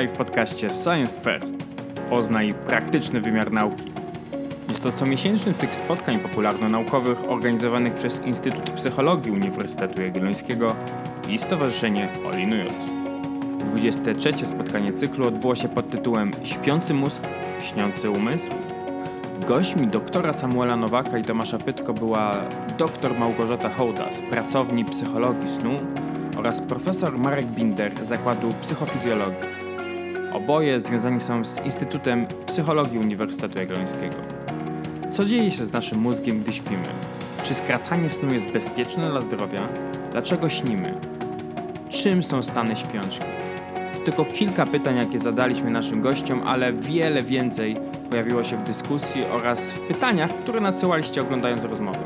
Witaj w podcaście Science First. Poznaj praktyczny wymiar nauki. Jest to comiesięczny cykl spotkań popularno-naukowych organizowanych przez Instytut Psychologii Uniwersytetu Jagiellońskiego i Stowarzyszenie Olinując. 23. spotkanie cyklu odbyło się pod tytułem Śpiący mózg, śniący umysł. Gośćmi doktora Samuela Nowaka i Tomasza Pytko była dr Małgorzata Hołda z pracowni psychologii snu oraz profesor Marek Binder z Zakładu Psychofizjologii. Oboje związani są z Instytutem Psychologii Uniwersytetu Jagiellońskiego. Co dzieje się z naszym mózgiem, gdy śpimy? Czy skracanie snu jest bezpieczne dla zdrowia? Dlaczego śnimy? Czym są stany śpiączki? To tylko kilka pytań, jakie zadaliśmy naszym gościom, ale wiele więcej pojawiło się w dyskusji oraz w pytaniach, które nadsyłaliście oglądając rozmowę.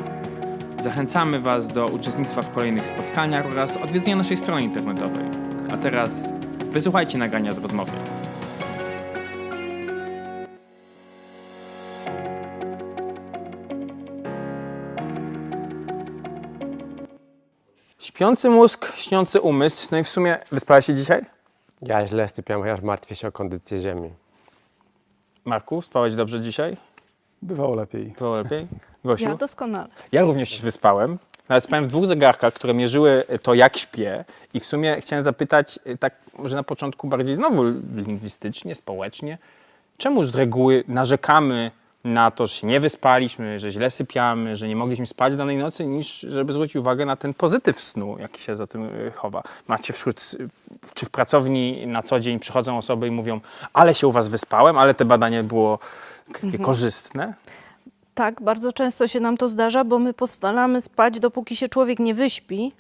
Zachęcamy Was do uczestnictwa w kolejnych spotkaniach oraz odwiedzenia naszej strony internetowej. A teraz wysłuchajcie nagrania z rozmowy. Śpiący mózg, śniący umysł. No i w sumie wyspałeś się dzisiaj? Ja źle sypiam, chociaż martwię się o kondycję ziemi. Marku, spałeś dobrze dzisiaj? Bywało lepiej. Było lepiej? Gosiu? Ja doskonale. Ja również się wyspałem. Nawet spałem w dwóch zegarkach, które mierzyły to, jak śpię. I w sumie chciałem zapytać, y, tak może na początku bardziej znowu lingwistycznie, społecznie, czemu z reguły narzekamy na to, że się nie wyspaliśmy, że źle sypiamy, że nie mogliśmy spać danej nocy, niż żeby zwrócić uwagę na ten pozytyw snu, jaki się za tym y, chowa. Macie wśród, czy w pracowni na co dzień przychodzą osoby i mówią, ale się u was wyspałem, ale te badanie było takie korzystne? Tak, bardzo często się nam to zdarza, bo my pozwalamy spać, dopóki się człowiek nie wyśpi.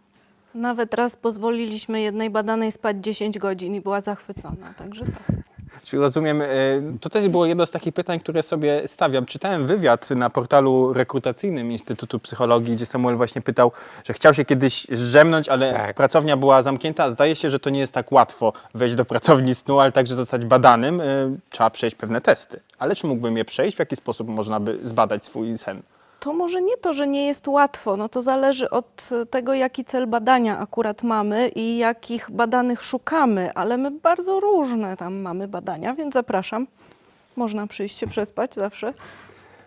Nawet raz pozwoliliśmy jednej badanej spać 10 godzin i była zachwycona, także tak. Czyli rozumiem, y, to też było jedno z takich pytań, które sobie stawiam. Czytałem wywiad na portalu rekrutacyjnym Instytutu Psychologii, gdzie Samuel właśnie pytał, że chciał się kiedyś zrzemnąć, ale Tak. pracownia była zamknięta. Zdaje się, że to nie jest tak łatwo wejść do pracowni snu, ale także zostać badanym. Y, Trzeba przejść pewne testy. Ale czy mógłbym je przejść? W jaki sposób można by zbadać swój sen? To może nie to, że nie jest łatwo, no to zależy od tego, jaki cel badania akurat mamy i jakich badanych szukamy, ale my bardzo różne tam mamy badania, więc zapraszam. Można przyjść się przespać zawsze.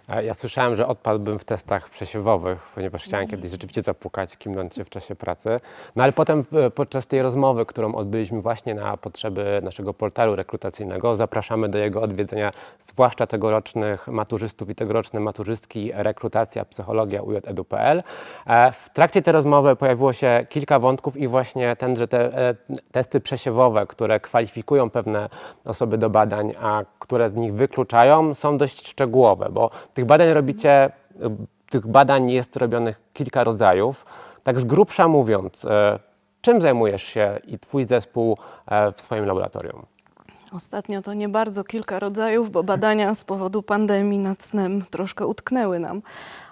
Ja słyszałem, że odpadłbym w testach przesiewowych, ponieważ chciałem kiedyś rzeczywiście zapukać, kimnąć się w czasie pracy. No ale potem e, podczas tej rozmowy, którą odbyliśmy właśnie na potrzeby naszego portalu rekrutacyjnego, zapraszamy do jego odwiedzenia, zwłaszcza tegorocznych maturzystów i tegoroczne maturzystki rekrutacja psychologia uj.edu.pl. E, W trakcie tej rozmowy pojawiło się kilka wątków i właśnie ten, że te e, testy przesiewowe, które kwalifikują pewne osoby do badań, a które z nich wykluczają, są dość szczegółowe, bo tych badań robicie, y, tych badań jest robionych kilka rodzajów. Tak z grubsza mówiąc, e, czym zajmujesz się i twój zespół e, w swoim laboratorium? Ostatnio to nie bardzo kilka rodzajów, bo badania z powodu pandemii nad snem troszkę utknęły nam.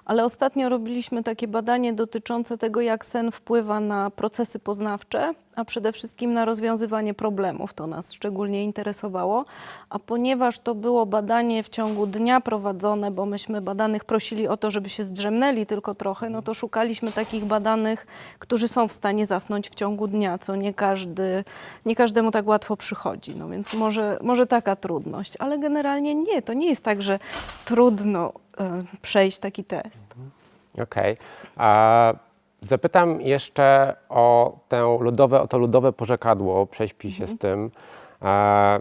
Ale ostatnio robiliśmy takie badanie dotyczące tego, jak sen wpływa na procesy poznawcze, a przede wszystkim na rozwiązywanie problemów. To nas szczególnie interesowało. A ponieważ to było badanie w ciągu dnia prowadzone, bo myśmy badanych prosili o to, żeby się zdrzemnęli tylko trochę, no to szukaliśmy takich badanych, którzy są w stanie zasnąć w ciągu dnia, co nie, każdy, nie każdemu tak łatwo przychodzi. No więc może, może taka trudność, ale generalnie nie. To nie jest tak, że trudno przejść taki test. Okej. A Zapytam jeszcze o, tę ludowe, o to ludowe porzekadło, prześpi się z tym. E,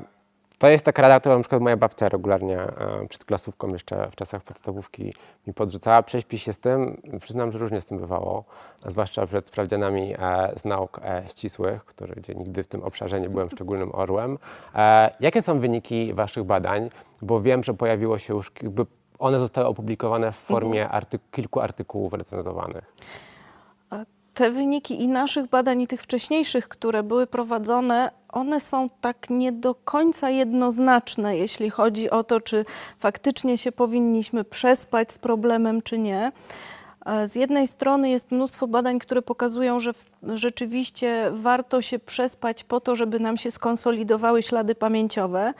To jest taka rada, którą na przykład moja babcia regularnie e, przed klasówką jeszcze w czasach podstawówki mi podrzucała. Prześpi się z tym. Przyznam, że różnie z tym bywało, a zwłaszcza przed sprawdzianami e, z nauk e, ścisłych, który, gdzie nigdy w tym obszarze nie byłem szczególnym orłem. Jakie są wyniki waszych badań? Bo wiem, że pojawiło się już, jakby one zostały opublikowane w formie arty kilku artykułów recenzowanych. Te wyniki i naszych badań, i tych wcześniejszych, które były prowadzone, one są tak nie do końca jednoznaczne, jeśli chodzi o to, czy faktycznie się powinniśmy przespać z problemem, czy nie. E, Z jednej strony jest mnóstwo badań, które pokazują, że rzeczywiście warto się przespać po to, żeby nam się skonsolidowały ślady pamięciowe,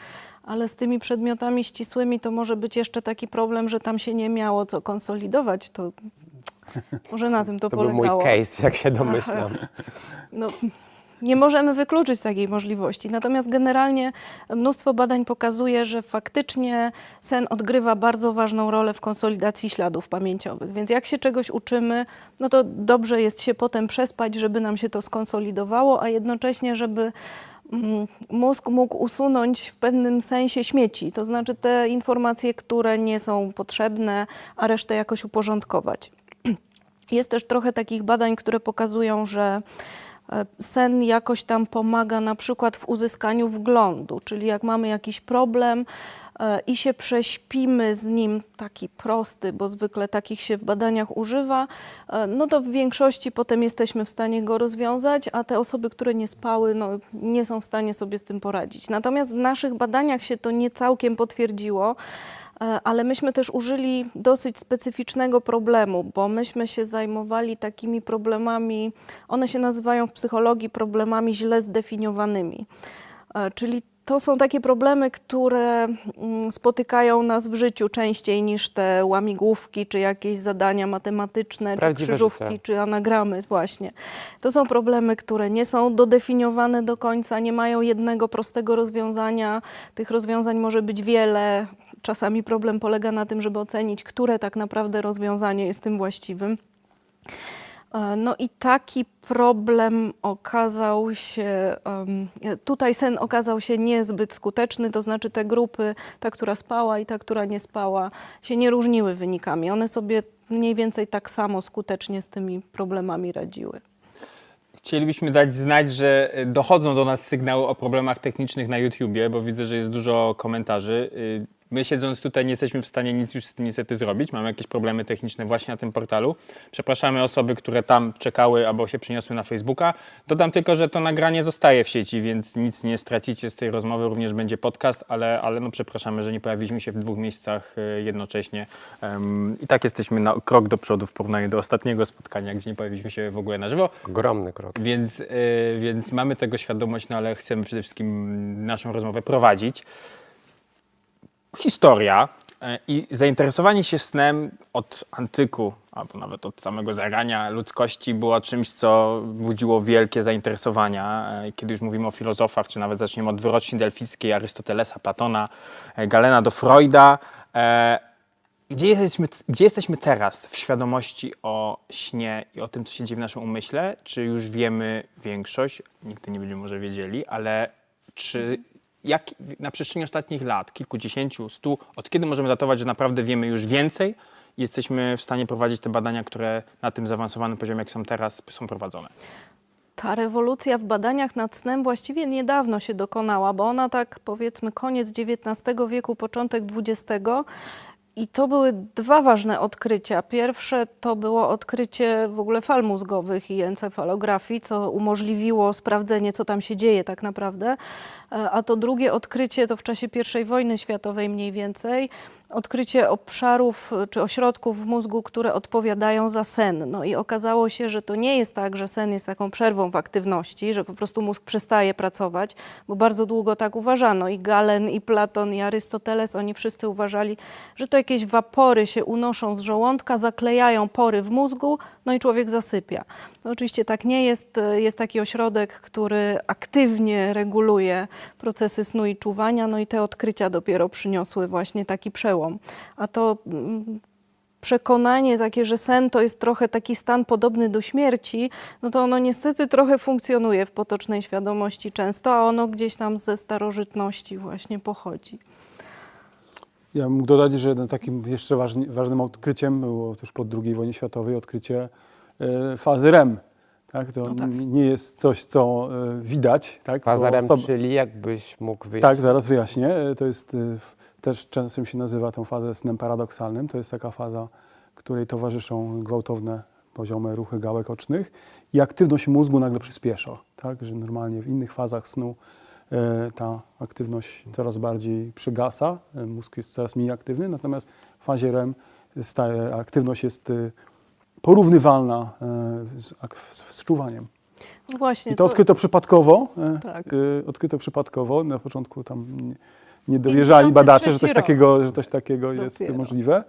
ale z tymi przedmiotami ścisłymi to może być jeszcze taki problem, że tam się nie miało co konsolidować. To może na tym to, To był mój polegało. case, jak się domyślam. No, nie możemy wykluczyć takiej możliwości. Natomiast generalnie mnóstwo badań pokazuje, że faktycznie sen odgrywa bardzo ważną rolę w konsolidacji śladów pamięciowych. Więc jak się czegoś uczymy, no to dobrze jest się potem przespać, żeby nam się to skonsolidowało, a jednocześnie, żeby mózg mógł usunąć w pewnym sensie śmieci, to znaczy te informacje, które nie są potrzebne, a resztę jakoś uporządkować. Jest też trochę takich badań, które pokazują, że e, sen jakoś tam pomaga na przykład w uzyskaniu wglądu, czyli jak mamy jakiś problem i się prześpimy z nim taki prosty, bo zwykle takich się w badaniach używa, e, no to w większości potem jesteśmy w stanie go rozwiązać, a te osoby, które nie spały, no, nie są w stanie sobie z tym poradzić. Natomiast w naszych badaniach się to nie całkiem potwierdziło. E, ale myśmy też użyli dosyć specyficznego problemu, bo myśmy się zajmowali takimi problemami, one się nazywają w psychologii problemami źle zdefiniowanymi. E, czyli to są takie problemy, które mm, spotykają nas w życiu częściej niż te łamigłówki, czy jakieś zadania matematyczne, Prawdziwe czy krzyżówki, życie. czy anagramy, właśnie. To są problemy, które nie są dodefiniowane do końca, nie mają jednego prostego rozwiązania. Tych rozwiązań może być wiele. Czasami problem polega na tym, żeby ocenić, które tak naprawdę rozwiązanie jest tym właściwym. E, No i taki problem okazał się, tutaj sen okazał się niezbyt skuteczny, to znaczy te grupy, ta, która spała i ta, która nie spała, się nie różniły wynikami. One sobie mniej więcej tak samo skutecznie z tymi problemami radziły. Chcielibyśmy dać znać, że y, dochodzą do nas sygnały o problemach technicznych na YouTubie, bo widzę, że jest dużo komentarzy. My siedząc tutaj nie jesteśmy w stanie nic już z tym niestety zrobić. Mamy jakieś problemy techniczne właśnie na tym portalu. Przepraszamy osoby, które tam czekały albo się przeniosły na Facebooka. Dodam tylko, że to nagranie zostaje w sieci, więc nic nie stracicie z tej rozmowy. Również będzie podcast, ale, ale no przepraszamy, że nie pojawiliśmy się w dwóch miejscach y, jednocześnie. Em, I tak jesteśmy na krok do przodu w porównaniu do ostatniego spotkania, gdzie nie pojawiliśmy się w ogóle na żywo. Ogromny krok. Więc, y, więc mamy tego świadomość, no ale chcemy przede wszystkim naszą rozmowę prowadzić. Historia y, i zainteresowanie się snem od antyku, albo nawet od samego zarania ludzkości było czymś, co budziło wielkie zainteresowania. Y, Kiedy już mówimy o filozofach, czy nawet zaczniemy od wyroczni delfickiej, Arystotelesa, Platona, y, Galena do Freuda. e, gdzie jesteśmy, gdzie jesteśmy teraz w świadomości o śnie i o tym, co się dzieje w naszym umyśle? Czy już wiemy większość? Nigdy nie będziemy może wiedzieli, ale czy jak na przestrzeni ostatnich lat, kilkudziesięciu, stu, od kiedy możemy datować, że naprawdę wiemy już więcej i jesteśmy w stanie prowadzić te badania, które na tym zaawansowanym poziomie, jak są teraz, są prowadzone? Ta rewolucja w badaniach nad snem właściwie niedawno się dokonała, bo ona tak powiedzmy koniec XIX wieku, początek XX. I to były dwa ważne odkrycia. Pierwsze to było odkrycie w ogóle fal mózgowych i encefalografii, co umożliwiło sprawdzenie, co tam się dzieje tak naprawdę. E, A to drugie odkrycie to w czasie I wojny światowej mniej więcej, odkrycie obszarów y, czy ośrodków w mózgu, które odpowiadają za sen. No i okazało się, że to nie jest tak, że sen jest taką przerwą w aktywności, że po prostu mózg przestaje pracować, bo bardzo długo tak uważano. I Galen, i Platon, i Arystoteles, oni wszyscy uważali, że to jakieś wapory się unoszą z żołądka, zaklejają pory w mózgu, no i człowiek zasypia. No oczywiście tak nie jest. Jest taki ośrodek, który aktywnie reguluje procesy snu i czuwania, no i te odkrycia dopiero przyniosły właśnie taki przełom. A to mm, przekonanie takie, że sen to jest trochę taki stan podobny do śmierci, no to ono niestety trochę funkcjonuje w potocznej świadomości często, a ono gdzieś tam ze starożytności właśnie pochodzi. Ja mógł dodać, że jednym takim jeszcze ważni, ważnym odkryciem było tuż po II wojnie światowej odkrycie e, fazy REM. Tak? To No tak. nie jest coś, co e, widać. Tak? Faza REM, osoba- czyli jakbyś mógł wyjaśnić. Tak, zaraz wyjaśnię. E, To jest też często się nazywa tę fazę snem paradoksalnym. To jest taka faza, której towarzyszą gwałtowne poziome ruchy gałek ocznych i aktywność mózgu nagle przyspiesza. Tak? Że normalnie w innych fazach snu ta aktywność coraz bardziej przygasa, e, mózg jest coraz mniej aktywny, natomiast w fazie REM aktywność jest e, porównywalna e, z, z, czuwaniem. No właśnie. I to odkryto przypadkowo. e, Tak. e, Odkryto przypadkowo. Na początku tam nie, dowierzali 53 badacze, że coś rok. takiego, że coś takiego jest możliwe.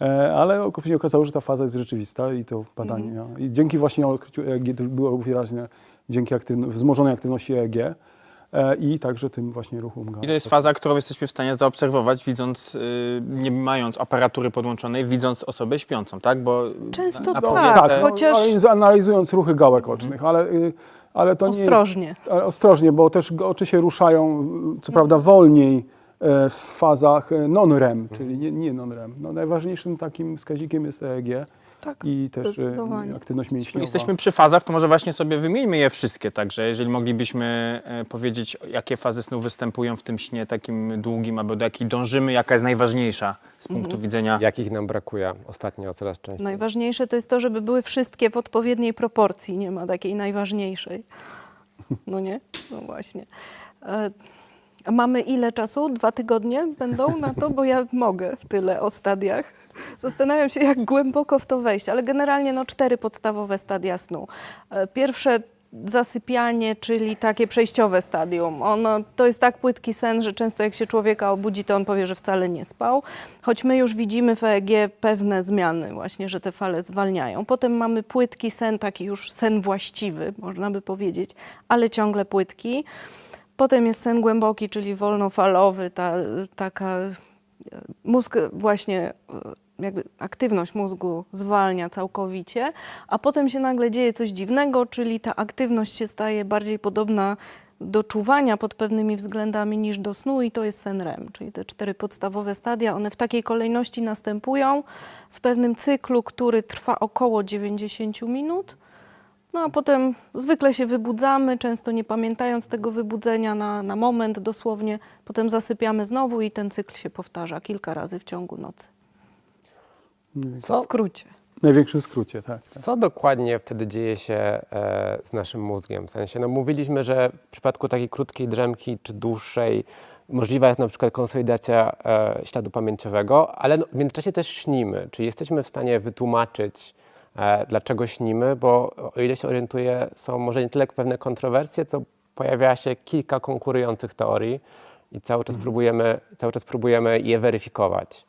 E, Ale później okazało, że ta faza jest rzeczywista i to badania. I dzięki właśnie odkryciu EEG to było wyraźnie dzięki aktywno- wzmożonej aktywności EEG e, i także tym właśnie ruchom I to jest faza, którą jesteśmy w stanie zaobserwować, widząc, y, nie mając aparatury podłączonej, widząc osobę śpiącą, tak? Bo Często na tak, powietrze- Tak, chociaż no, analizując ruchy gałek ocznych, ale, y, ale to nie jest... ostrożnie. Ale ostrożnie, bo też oczy się ruszają, co prawda wolniej e, w fazach e, non-REM, czyli nie, nie non-REM. No, najważniejszym takim wskaźnikiem jest EEG Tak, i też zdecydowanie. aktywność mięśniowa. Jesteśmy przy fazach, to może właśnie sobie wymieńmy je wszystkie, także jeżeli moglibyśmy e, powiedzieć, jakie fazy snu występują w tym śnie takim długim, albo do jakiej dążymy, jaka jest najważniejsza z punktu Mhm. widzenia Jakich nam brakuje ostatnio coraz częściej? Najważniejsze to jest to, żeby były wszystkie w odpowiedniej proporcji. Nie ma takiej najważniejszej. No nie? No właśnie. E, a mamy ile czasu? Dwa tygodnie będą na to? Bo ja mogę tyle o stadiach. Zastanawiam się, jak głęboko w to wejść, ale generalnie no, cztery podstawowe stadia snu. E, Pierwsze zasypianie, czyli takie przejściowe stadium. Ono, to jest tak płytki sen, że często jak się człowieka obudzi, to on powie, że wcale nie spał. Choć my już widzimy w EEG pewne zmiany właśnie, że te fale zwalniają. Potem mamy płytki sen, taki już sen właściwy, można by powiedzieć, ale ciągle płytki. Potem jest sen głęboki, czyli wolnofalowy, ta, taka e, mózg właśnie e, jakby aktywność mózgu zwalnia całkowicie, a potem się nagle dzieje coś dziwnego, czyli ta aktywność się staje bardziej podobna do czuwania pod pewnymi względami niż do snu i to jest sen REM, czyli te cztery podstawowe stadia, one w takiej kolejności następują w pewnym cyklu, który trwa około 90 minut. No a potem zwykle się wybudzamy, często nie pamiętając tego wybudzenia na, na moment dosłownie. Potem zasypiamy znowu i ten cykl się powtarza kilka razy w ciągu nocy. W Co, skrócie. W największym skrócie, tak. tak. co dokładnie wtedy dzieje się e, z naszym mózgiem? W sensie, no mówiliśmy, że w przypadku takiej krótkiej drzemki czy dłuższej możliwa jest na przykład konsolidacja e, śladu pamięciowego, ale no, w międzyczasie też śnimy. Czy jesteśmy w stanie wytłumaczyć, e, dlaczego śnimy? Bo o ile się orientuję, są może nie tyle pewne kontrowersje, co pojawia się kilka konkurujących teorii i cały czas, próbujemy, cały czas próbujemy je weryfikować.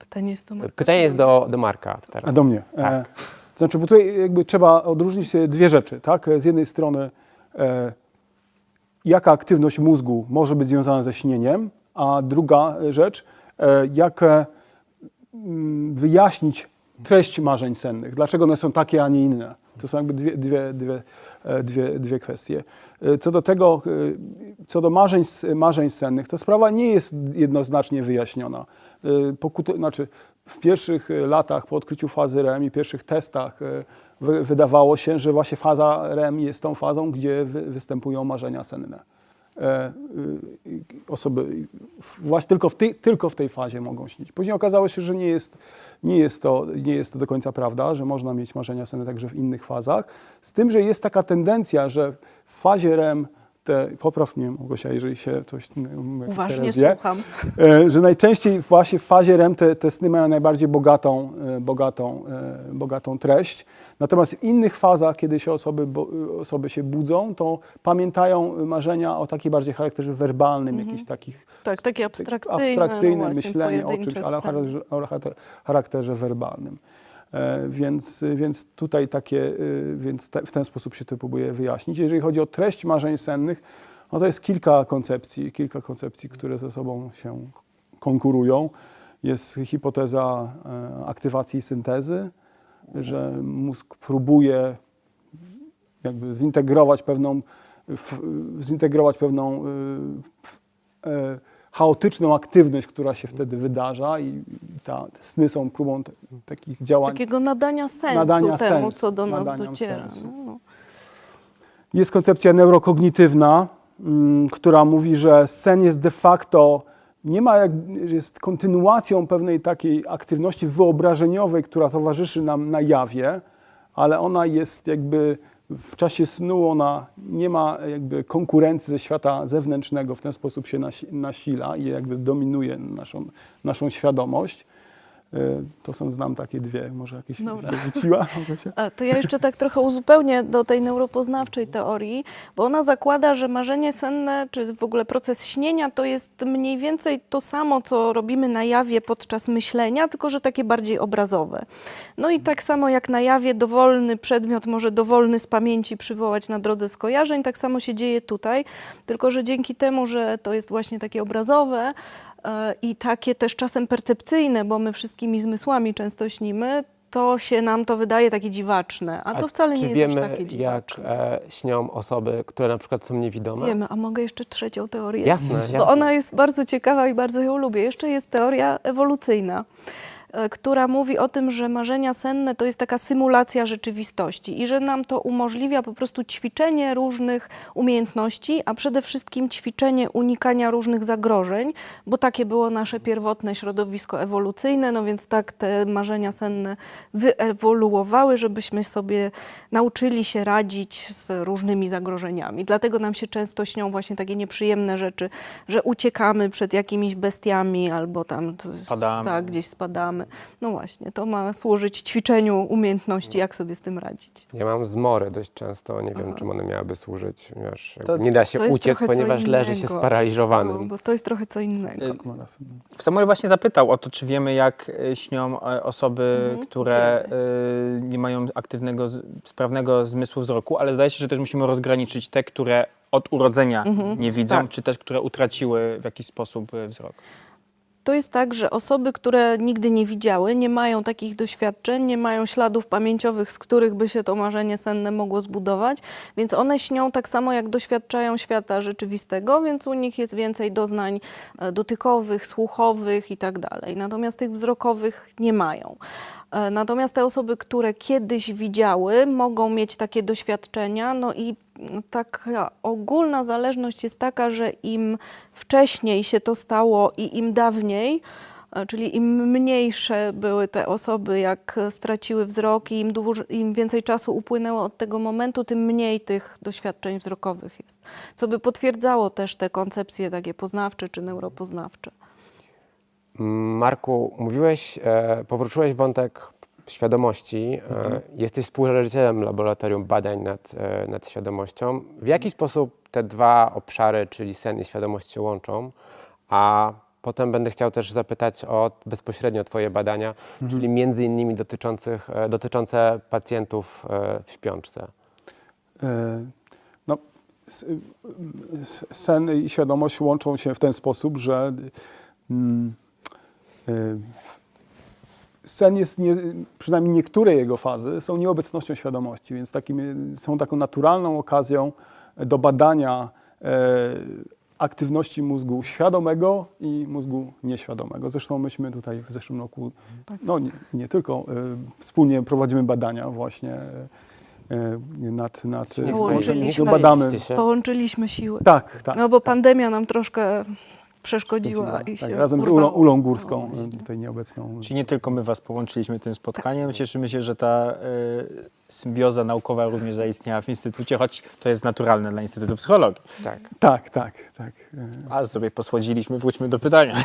A pytanie jest to... Pytanie jest do, do Marka A teraz. do mnie. E, Tak. to znaczy, bo tutaj jakby trzeba odróżnić e, dwie rzeczy, tak? Z jednej strony e, jaka aktywność mózgu może być związana ze śnieniem, a druga rzecz, e, jak e, mm, wyjaśnić treść marzeń sennych, dlaczego one są takie, a nie inne. To są jakby dwie, dwie, dwie, e, dwie, dwie kwestie. E, Co do tego, e, co do marzeń, marzeń sennych, to sprawa nie jest jednoznacznie wyjaśniona. E, Pokuty, znaczy w pierwszych e, latach po odkryciu fazy REM i pierwszych testach wy, wydawało się, że właśnie faza REM jest tą fazą, gdzie wy, występują marzenia senne. E, y, osoby właśnie tylko w, tej, tylko w tej fazie mogą śnić. Później okazało się, że nie jest, nie, jest to, nie jest to do końca prawda, że można mieć marzenia senne także w innych fazach. Z tym, że jest taka tendencja, że w fazie REM te, popraw mnie Małgosia, jeżeli się coś Uważnie słucham. E, że najczęściej właśnie w fazie REM te, te sny mają najbardziej bogatą, e, bogatą, e, bogatą treść. Natomiast w innych fazach, kiedy się osoby, osoby się budzą, to pamiętają marzenia o takiej bardziej charakterze werbalnym, jakichś takich Tak, takie abstrakcyjne, abstrakcyjne no właśnie, myślenie o czymś, ale o charakterze, o charakter- charakterze werbalnym. E, Więc, więc tutaj takie, y, więc te, w ten sposób się to próbuje wyjaśnić. Jeżeli chodzi o treść marzeń sennych, no to jest kilka koncepcji, kilka koncepcji, które ze sobą się konkurują. Jest hipoteza e, aktywacji syntezy, że mózg próbuje jakby zintegrować pewną, zintegrować pewną e, chaotyczną aktywność, która się wtedy wydarza i ta, sny są próbą te, takich działań. Takiego nadania sensu Nadania temu, sensu, co do nas dociera. sensu. No. Jest koncepcja neurokognitywna, mm, która mówi, że sen jest de facto, nie ma jak, jest kontynuacją pewnej takiej aktywności wyobrażeniowej, która towarzyszy nam na jawie, ale ona jest jakby w czasie snu, ona nie ma jakby konkurencji ze świata zewnętrznego, w ten sposób się nasi, nasila i jakby dominuje naszą, naszą świadomość. Y, To są, znam takie dwie, może jakieś Dobra. wyrzuciła. To ja jeszcze tak trochę uzupełnię do tej neuropoznawczej teorii, bo ona zakłada, że marzenie senne, czy w ogóle proces śnienia, to jest mniej więcej to samo, co robimy na jawie podczas myślenia, tylko że takie bardziej obrazowe. No i tak samo jak na jawie dowolny przedmiot może dowolny z pamięci przywołać na drodze skojarzeń, tak samo się dzieje tutaj, tylko że dzięki temu, że to jest właśnie takie obrazowe, i takie też czasem percepcyjne, bo my wszystkimi zmysłami często śnimy, to się nam to wydaje takie dziwaczne, a, to wcale nie jest wiemy, aż takie jak dziwaczne. e, śnią osoby, które na przykład są niewidome? Wiemy, a mogę jeszcze trzecią teorię? Jasne, jasne. Bo ona jest bardzo ciekawa i bardzo ją lubię. Jeszcze jest teoria ewolucyjna, e, która mówi o tym, że marzenia senne to jest taka symulacja rzeczywistości i że nam to umożliwia po prostu ćwiczenie różnych umiejętności, a przede wszystkim ćwiczenie unikania różnych zagrożeń, bo takie było nasze pierwotne środowisko ewolucyjne, no więc tak te marzenia senne wyewoluowały, żebyśmy sobie nauczyli się radzić z różnymi zagrożeniami. Dlatego nam się często śnią właśnie takie nieprzyjemne rzeczy, że uciekamy przed jakimiś bestiami albo tam. Tak, gdzieś spadamy. No właśnie, to ma służyć ćwiczeniu umiejętności, jak sobie z tym radzić. Ja mam zmory dość często, nie wiem, czym one miałyby służyć. Wiesz, To- nie da się uciec, ponieważ leży się sparaliżowanym. No, bo to jest trochę co innego. Y. Samuel właśnie zapytał o to, czy wiemy, jak y, śnią e, osoby, Mhm, które y, nie mają aktywnego, sprawnego zmysłu wzroku, ale zdaje się, że też musimy rozgraniczyć te, które od urodzenia nie widzą, tak. czy też które utraciły w jakiś sposób y, wzrok. To jest tak, że osoby, które nigdy nie widziały, nie mają takich doświadczeń, nie mają śladów pamięciowych, z których by się to marzenie senne mogło zbudować, więc one śnią tak samo, jak doświadczają świata rzeczywistego, więc u nich jest więcej doznań e, dotykowych, słuchowych i tak dalej. Natomiast tych wzrokowych nie mają. E, Natomiast te osoby, które kiedyś widziały, mogą mieć takie doświadczenia, no i taka ogólna zależność jest taka, że im wcześniej się to stało i im dawniej, e, czyli im mniejsze były te osoby, jak straciły wzrok i im, dłuż, im więcej czasu upłynęło od tego momentu, tym mniej tych doświadczeń wzrokowych jest. Co by potwierdzało też te koncepcje takie poznawcze czy neuropoznawcze. Marku, mówiłeś, e, powróciłeś wątek świadomości. E, jesteś współzałożycielem Laboratorium Badań nad, e, nad Świadomością. W jaki sposób te dwa obszary, czyli sen i świadomość się łączą? A potem będę chciał też zapytać o bezpośrednio Twoje badania, czyli między innymi dotyczących, e, dotyczące pacjentów w śpiączce. No, s- sen i świadomość łączą się w ten sposób, że mm, sen jest, nie, przynajmniej niektóre jego fazy są nieobecnością świadomości, więc takim, są taką naturalną okazją do badania e, aktywności mózgu świadomego i mózgu nieświadomego. Zresztą myśmy tutaj w zeszłym roku, no nie, nie tylko, e, wspólnie prowadzimy badania właśnie e, e, nad, nad Nie Połączyliśmy. no, badamy. się. Połączyliśmy siły. Tak, tak. No bo pandemia nam troszkę przeszkodziła tak, i się razem z urwało. Ulą, Ulą Górską, No tutaj nieobecną. Czyli nie tylko my Was połączyliśmy tym spotkaniem. Cieszymy się, że ta y, symbioza naukowa również zaistniała w Instytucie, choć to jest naturalne dla Instytutu Psychologii. Tak. Tak, tak, tak. A sobie posłodziliśmy, wróćmy do pytania.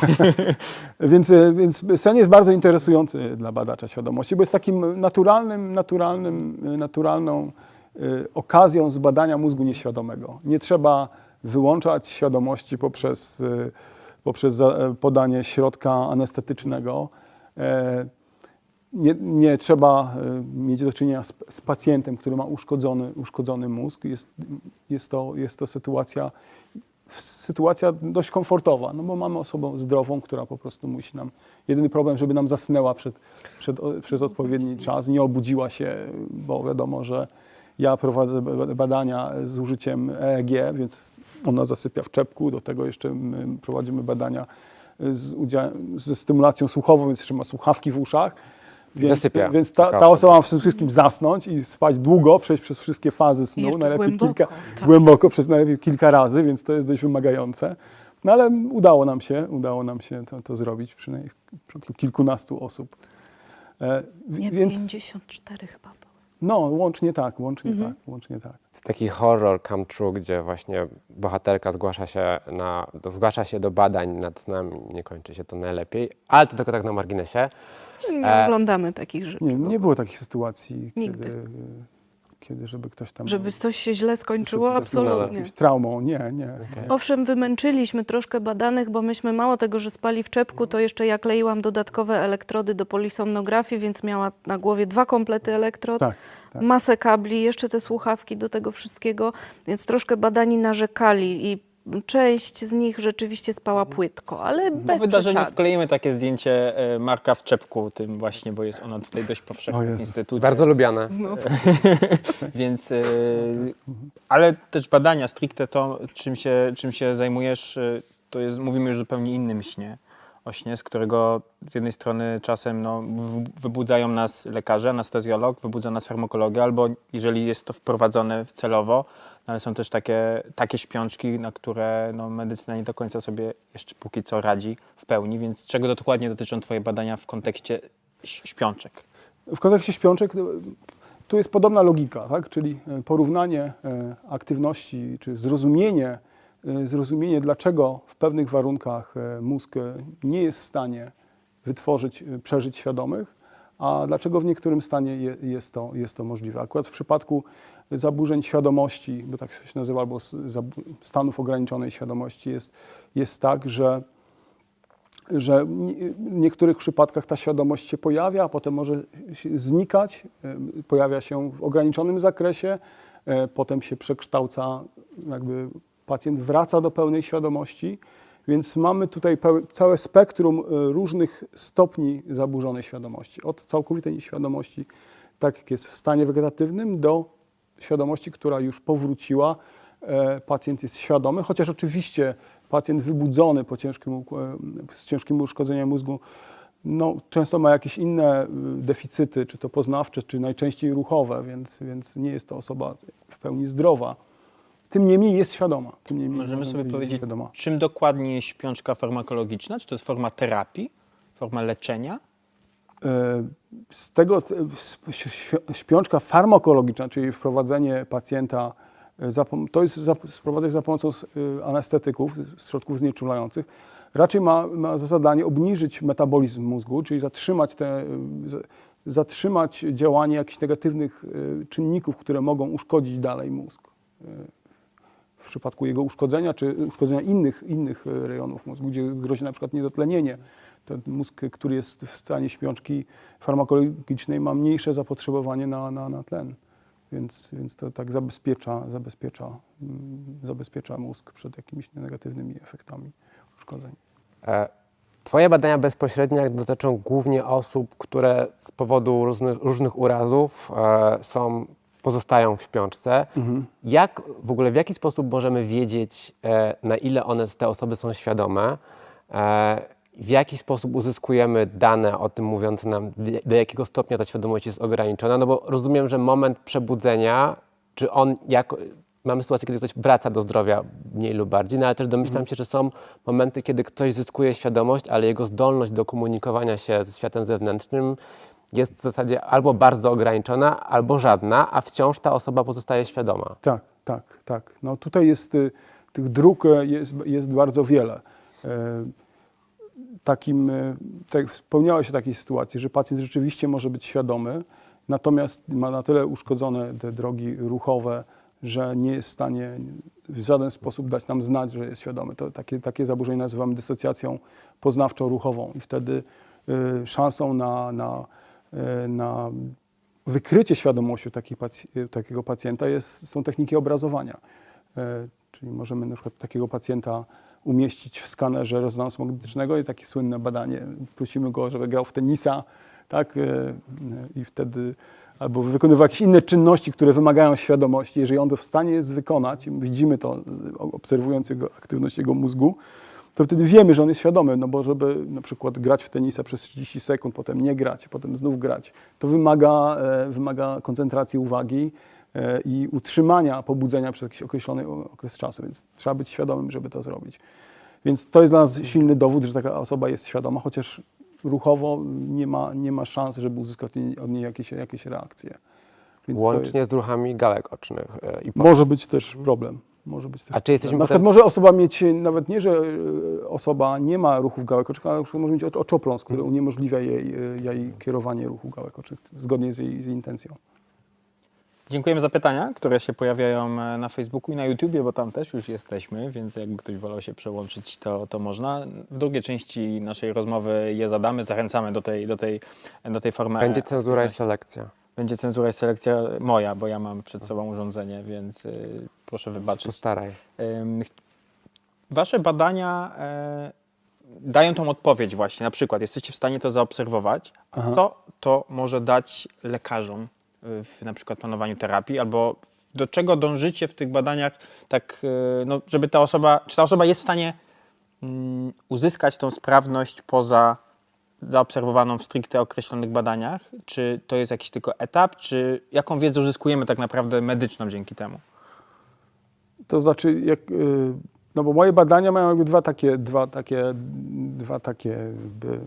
Więc, e, więc sen jest bardzo interesujący dla badacza świadomości, bo jest takim naturalnym, naturalnym, e, naturalną e, okazją zbadania mózgu nieświadomego. Nie trzeba wyłączać świadomości poprzez, e, poprzez e, podanie środka anestetycznego. E, Nie, nie trzeba e, mieć do czynienia z, z pacjentem, który ma uszkodzony, uszkodzony mózg. Jest, jest, to, jest to sytuacja sytuacja dość komfortowa, no bo mamy osobę zdrową, która po prostu musi nam, jedyny problem, żeby nam zasnęła przed, przed, przez odpowiedni czas, nie obudziła się, bo wiadomo, że ja prowadzę ba- badania z użyciem EEG, więc ona zasypia w czepku, do tego jeszcze my prowadzimy badania z udziałem, ze stymulacją słuchową, więc jeszcze ma słuchawki w uszach. Więc, Zasypia. więc ta, ta osoba ma przede wszystkim zasnąć i spać długo, przejść przez wszystkie fazy snu, najlepiej głęboko, kilka, tak. głęboko, przez najlepiej kilka razy, więc to jest dość wymagające. No ale udało nam się, udało nam się to, to zrobić przynajmniej w przypadku kilkunastu osób. E, Nie, więc 54 chyba. No, łącznie tak, łącznie Mhm. tak, łącznie tak. To taki horror come true, gdzie właśnie bohaterka zgłasza się, na, do, zgłasza się do badań nad snem i nie kończy się to najlepiej, ale to tylko tak na marginesie. Nie E, oglądamy takich rzeczy. Nie, nie było takich sytuacji, Nigdy. kiedy, kiedy żeby ktoś tam... Żeby coś się źle skończyło, absolutnie. jakąś traumą, nie, nie. nie. Owszem, wymęczyliśmy troszkę badanych, bo myśmy mało tego, że spali w czepku, to jeszcze ja kleiłam dodatkowe elektrody do polisomnografii, więc miała na głowie dwa komplety elektrod, Tak, tak. masę kabli, jeszcze te słuchawki do tego wszystkiego, więc troszkę badani narzekali i część z nich rzeczywiście spała płytko, ale Po bez wydarzeniu przesady. wkleimy takie zdjęcie e, Marka w czepku tym właśnie, bo jest ona tutaj dość powszechna w instytucie. Bardzo lubiane. Znów. Więc, e, ale też badania stricte to, czym się, czym się zajmujesz, e, to jest, mówimy już zupełnie innym śnie. O śnie, z którego z jednej strony czasem no, wybudzają nas lekarze, anestezjolog, wybudza nas farmakologia, albo jeżeli jest to wprowadzone celowo, no, ale są też takie, takie śpiączki, na które no, medycyna nie do końca sobie jeszcze póki co radzi w pełni. Więc czego dokładnie dotyczą Twoje badania w kontekście śpiączek? W kontekście śpiączek no, tu jest podobna logika, tak? czyli e, porównanie e, aktywności, czy zrozumienie, e, zrozumienie, dlaczego w pewnych warunkach mózg nie jest w stanie wytworzyć, przeżyć świadomych, a dlaczego w niektórym stanie je, jest, to, jest to możliwe. Akurat w przypadku zaburzeń świadomości, bo tak się nazywa, albo stanów ograniczonej świadomości, jest, jest tak, że że w niektórych przypadkach ta świadomość się pojawia, a potem może znikać, pojawia się w ograniczonym zakresie, e, potem się przekształca, jakby pacjent wraca do pełnej świadomości, więc mamy tutaj całe spektrum e, różnych stopni zaburzonej świadomości, od całkowitej nieświadomości, tak jak jest w stanie wegetatywnym, do świadomości, która już powróciła, e, pacjent jest świadomy, chociaż oczywiście pacjent wybudzony po ciężkim, e, z ciężkim uszkodzeniem mózgu no, często ma jakieś inne y, deficyty, czy to poznawcze, czy najczęściej ruchowe, więc, więc nie jest to osoba w pełni zdrowa. Tym niemniej jest świadoma. Tym niemniej Możemy sobie powiedzieć, powiedzieć, Świadoma. czym dokładnie jest śpiączka farmakologiczna? Czy to jest forma terapii, forma leczenia? E, Z tego śpiączka farmakologiczna, czyli wprowadzenie pacjenta, e, to jest za, sprowadzać za pomocą e, anestetyków, środków znieczulających, raczej ma, ma za zadanie obniżyć metabolizm mózgu, czyli zatrzymać, te, za- zatrzymać działanie jakichś negatywnych czynników, które mogą uszkodzić dalej mózg. W przypadku jego uszkodzenia, czy uszkodzenia innych, innych rejonów mózgu, gdzie grozi na przykład niedotlenienie, ten mózg, który jest w stanie śpiączki farmakologicznej, ma mniejsze zapotrzebowanie na, na, na tlen. Więc, więc to tak zabezpiecza, zabezpiecza, zabezpiecza mózg przed jakimiś negatywnymi efektami uszkodzeń. E, Twoje badania bezpośrednie dotyczą głównie osób, które z powodu różnych, różnych urazów e, są, pozostają w śpiączce. Jak w ogóle, w jaki sposób możemy wiedzieć, e, na ile one, te osoby są świadome? E, w jaki sposób uzyskujemy dane o tym mówiące nam, do jakiego stopnia ta świadomość jest ograniczona? No bo rozumiem, że moment przebudzenia, czy on jako, mamy sytuację, kiedy ktoś wraca do zdrowia mniej lub bardziej, no ale też domyślam się, że są momenty, kiedy ktoś zyskuje świadomość, ale jego zdolność do komunikowania się ze światem zewnętrznym jest w zasadzie albo bardzo ograniczona, albo żadna, a wciąż ta osoba pozostaje świadoma. Tak, tak, tak. No tutaj jest, y, tych dróg e, jest, jest bardzo wiele. Takim, tak, o takiej sytuacji, że pacjent rzeczywiście może być świadomy, natomiast ma na tyle uszkodzone te drogi ruchowe, że nie jest w stanie w żaden sposób dać nam znać, że jest świadomy. To takie, takie zaburzenie nazywamy dysocjacją poznawczo-ruchową i wtedy y, szansą na, na, y, na wykrycie świadomości pac- takiego pacjenta jest, są techniki obrazowania. E, Czyli możemy na przykład takiego pacjenta umieścić w skanerze rezonansu magnetycznego i takie słynne badanie. Prosimy go, żeby grał w tenisa, tak? e, e, I wtedy albo wykonywał jakieś inne czynności, które wymagają świadomości. Jeżeli on to w stanie jest wykonać, widzimy to, e, obserwując jego aktywność jego mózgu, to wtedy wiemy, że on jest świadomy, no bo żeby na przykład grać w tenisa przez 30 sekund, potem nie grać, potem znów grać, to wymaga, wymaga koncentracji uwagi i utrzymania pobudzenia przez jakiś określony okres czasu, więc trzeba być świadomym, żeby to zrobić. Więc to jest dla nas silny dowód, że taka osoba jest świadoma, chociaż ruchowo nie ma, nie ma szans, żeby uzyskać od niej- jakieś, jakieś reakcje. Więc Łącznie z ruchami gałek ocznych. e, I po... Może być też problem. Może być też A czy jesteśmy Na przykład potem- może osoba mieć, nawet nie, że e, osoba nie ma ruchów gałek ocznych, ale może mieć ocz- oczopląs, który Mhm. uniemożliwia jej, e, jej kierowanie ruchu gałek ocznych zgodnie z jej, z jej intencją. Dziękujemy za pytania, które się pojawiają e, na Facebooku i na YouTubie, bo tam też już jesteśmy, więc jakby ktoś wolał się przełączyć, to, to można. W drugiej części naszej rozmowy je zadamy, zachęcamy do tej, do tej, do tej formy. Będzie cenzura i selekcja. Będzie cenzura i selekcja moja, bo ja mam przed sobą urządzenie, więc y, proszę wybaczyć. Postaraj. Wasze badania e, dają tą odpowiedź właśnie. Na przykład jesteście w stanie to zaobserwować. A Aha. co to może dać lekarzom w na przykład planowaniu terapii? Albo do czego dążycie w tych badaniach, tak, y, no, żeby ta osoba, czy ta osoba jest w stanie mm, uzyskać tą sprawność poza zaobserwowaną w stricte określonych badaniach? Czy to jest jakiś tylko etap? Czy jaką wiedzę uzyskujemy tak naprawdę medyczną dzięki temu? To znaczy, jak, y, no bo moje badania mają jakby dwa takie, dwa takie, dwa takie jakby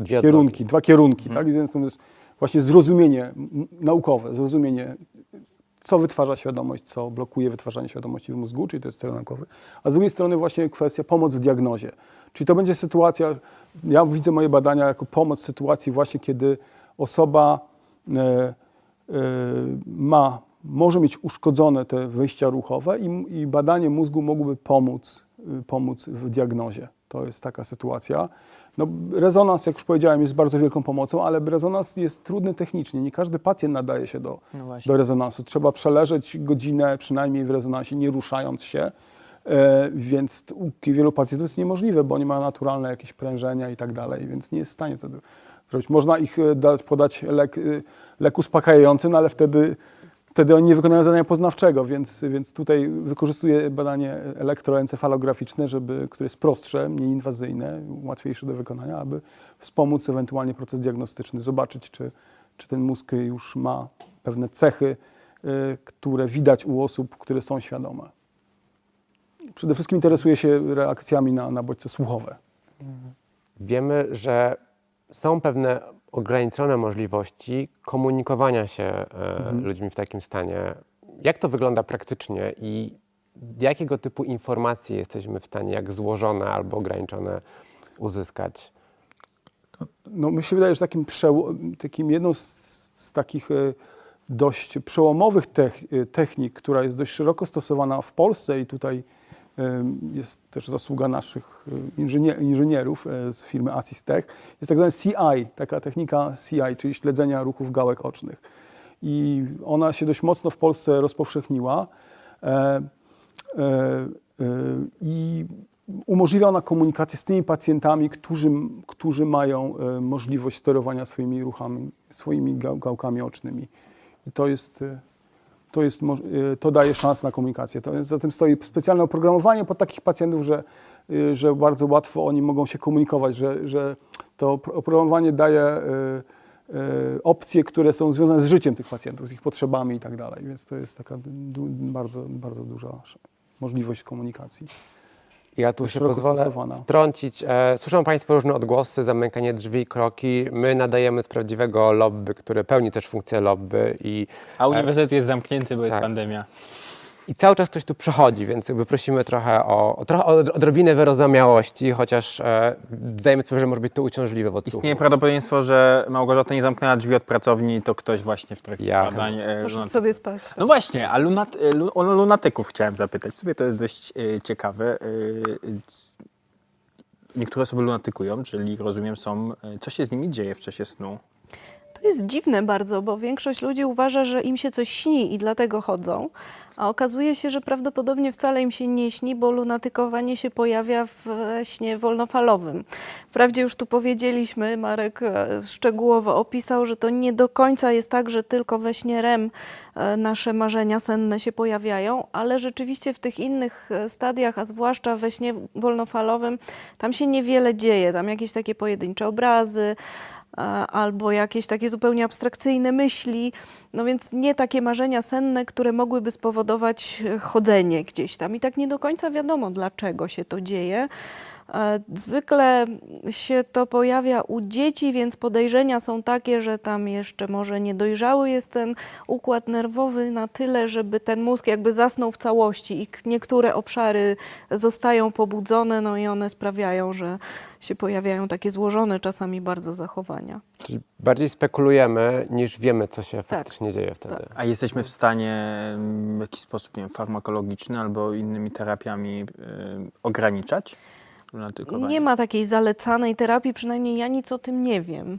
Dwie kierunki, dwa kierunki, Mhm. tak? Więc to jest właśnie zrozumienie naukowe, zrozumienie, co wytwarza świadomość, co blokuje wytwarzanie świadomości w mózgu, czyli to jest cel naukowy. A z drugiej strony właśnie kwestia pomoc w diagnozie. Czyli to będzie sytuacja, ja widzę moje badania jako pomoc w sytuacji właśnie, kiedy osoba e, e, ma, może mieć uszkodzone te wyjścia ruchowe i, i badanie mózgu mogłoby pomóc, y, pomóc w diagnozie. To jest taka sytuacja. No, rezonans, jak już powiedziałem, jest bardzo wielką pomocą, ale rezonans jest trudny technicznie. Nie każdy pacjent nadaje się do, No do rezonansu. Trzeba przeleżeć godzinę przynajmniej w rezonansie, nie ruszając się. E, więc u wielu pacjentów jest niemożliwe, bo oni mają naturalne jakieś prężenia i tak dalej, więc nie jest w stanie wtedy zrobić. Można ich e, dać, podać lek, e, lek uspokajający, no ale wtedy, wtedy oni nie wykonają zadania poznawczego, więc, więc tutaj wykorzystuję badanie elektroencefalograficzne, żeby, które jest prostsze, mniej inwazyjne, łatwiejsze do wykonania, aby wspomóc ewentualnie proces diagnostyczny, zobaczyć, czy, czy ten mózg już ma pewne cechy, e, które widać u osób, które są świadome. Przede wszystkim interesuje się reakcjami na, na bodźce słuchowe. Wiemy, że są pewne ograniczone możliwości komunikowania się e, Mhm. ludźmi w takim stanie. Jak to wygląda praktycznie i jakiego typu informacje jesteśmy w stanie, jak złożone albo ograniczone, uzyskać? No, mi się wydaje, że takim, takim jedną z, z takich e, dość przełomowych e, technik, która jest dość szeroko stosowana w Polsce i tutaj jest też zasługa naszych inżynier, inżynierów e, z firmy Assistech, jest tak zwany CI, taka technika CI, czyli śledzenia ruchów gałek ocznych. I ona się dość mocno w Polsce rozpowszechniła. E, e, I umożliwia ona komunikację z tymi pacjentami, którzy, którzy mają możliwość sterowania swoimi ruchami, swoimi gał- gałkami ocznymi. I to jest, to, jest, e, to daje szansę na komunikację. To za tym stoi specjalne oprogramowanie pod takich pacjentów, że, e, że bardzo łatwo oni mogą się komunikować, że, że to opro- oprogramowanie daje e, opcje, które są związane z życiem tych pacjentów, z ich potrzebami i tak dalej. Więc to jest taka bardzo, bardzo duża możliwość komunikacji. Ja tu Jest się pozwolę stosowana. wtrącić. E, słyszą Państwo różne odgłosy, zamykanie drzwi, kroki. My nadajemy z prawdziwego lobby, które pełni też funkcję lobby i, A uniwersytet jest zamknięty, bo jest Tak. pandemia. I cały czas ktoś tu przechodzi, więc jakby prosimy trochę o, o, trochę o odrobinę wyrozumiałości, chociaż e, zdajemy sobie, że może być to uciążliwe w. Istnieje prawdopodobieństwo, że Małgorzata nie zamknęła drzwi od pracowni, to ktoś właśnie w trakcie Ja. badań. e, Proszę lunatyków. sobie spać. No właśnie, a lunat, e, o lunatyków chciałem zapytać. W sumie to jest dość e, ciekawe. E, c- niektóre osoby lunatykują, czyli rozumiem są, e, co się z nimi dzieje w czasie snu. To jest dziwne bardzo, bo większość ludzi uważa, że im się coś śni i dlatego chodzą, a okazuje się, że prawdopodobnie wcale im się nie śni, bo lunatykowanie się pojawia w śnie wolnofalowym. Wprawdzie już tu powiedzieliśmy, Marek e, szczegółowo opisał, że to nie do końca jest tak, że tylko we śnie REM e, nasze marzenia senne się pojawiają, ale rzeczywiście w tych innych e, stadiach, a zwłaszcza we śnie wolnofalowym, tam się niewiele dzieje, tam jakieś takie pojedyncze obrazy, albo jakieś takie zupełnie abstrakcyjne myśli, no więc nie takie marzenia senne, które mogłyby spowodować e, chodzenie gdzieś tam. I tak nie do końca wiadomo, dlaczego się to dzieje. Zwykle się to pojawia u dzieci, więc podejrzenia są takie, że tam jeszcze może niedojrzały jest ten układ nerwowy na tyle, żeby ten mózg jakby zasnął w całości i niektóre obszary zostają pobudzone, no i one sprawiają, że się pojawiają takie złożone czasami bardzo zachowania. Czyli bardziej spekulujemy, niż wiemy, co się Tak. faktycznie dzieje wtedy. Tak. A jesteśmy w stanie mm, w jakiś sposób, nie wiem, farmakologiczny albo innymi terapiami y, ograniczać Nie ma takiej zalecanej terapii, przynajmniej ja nic o tym nie wiem.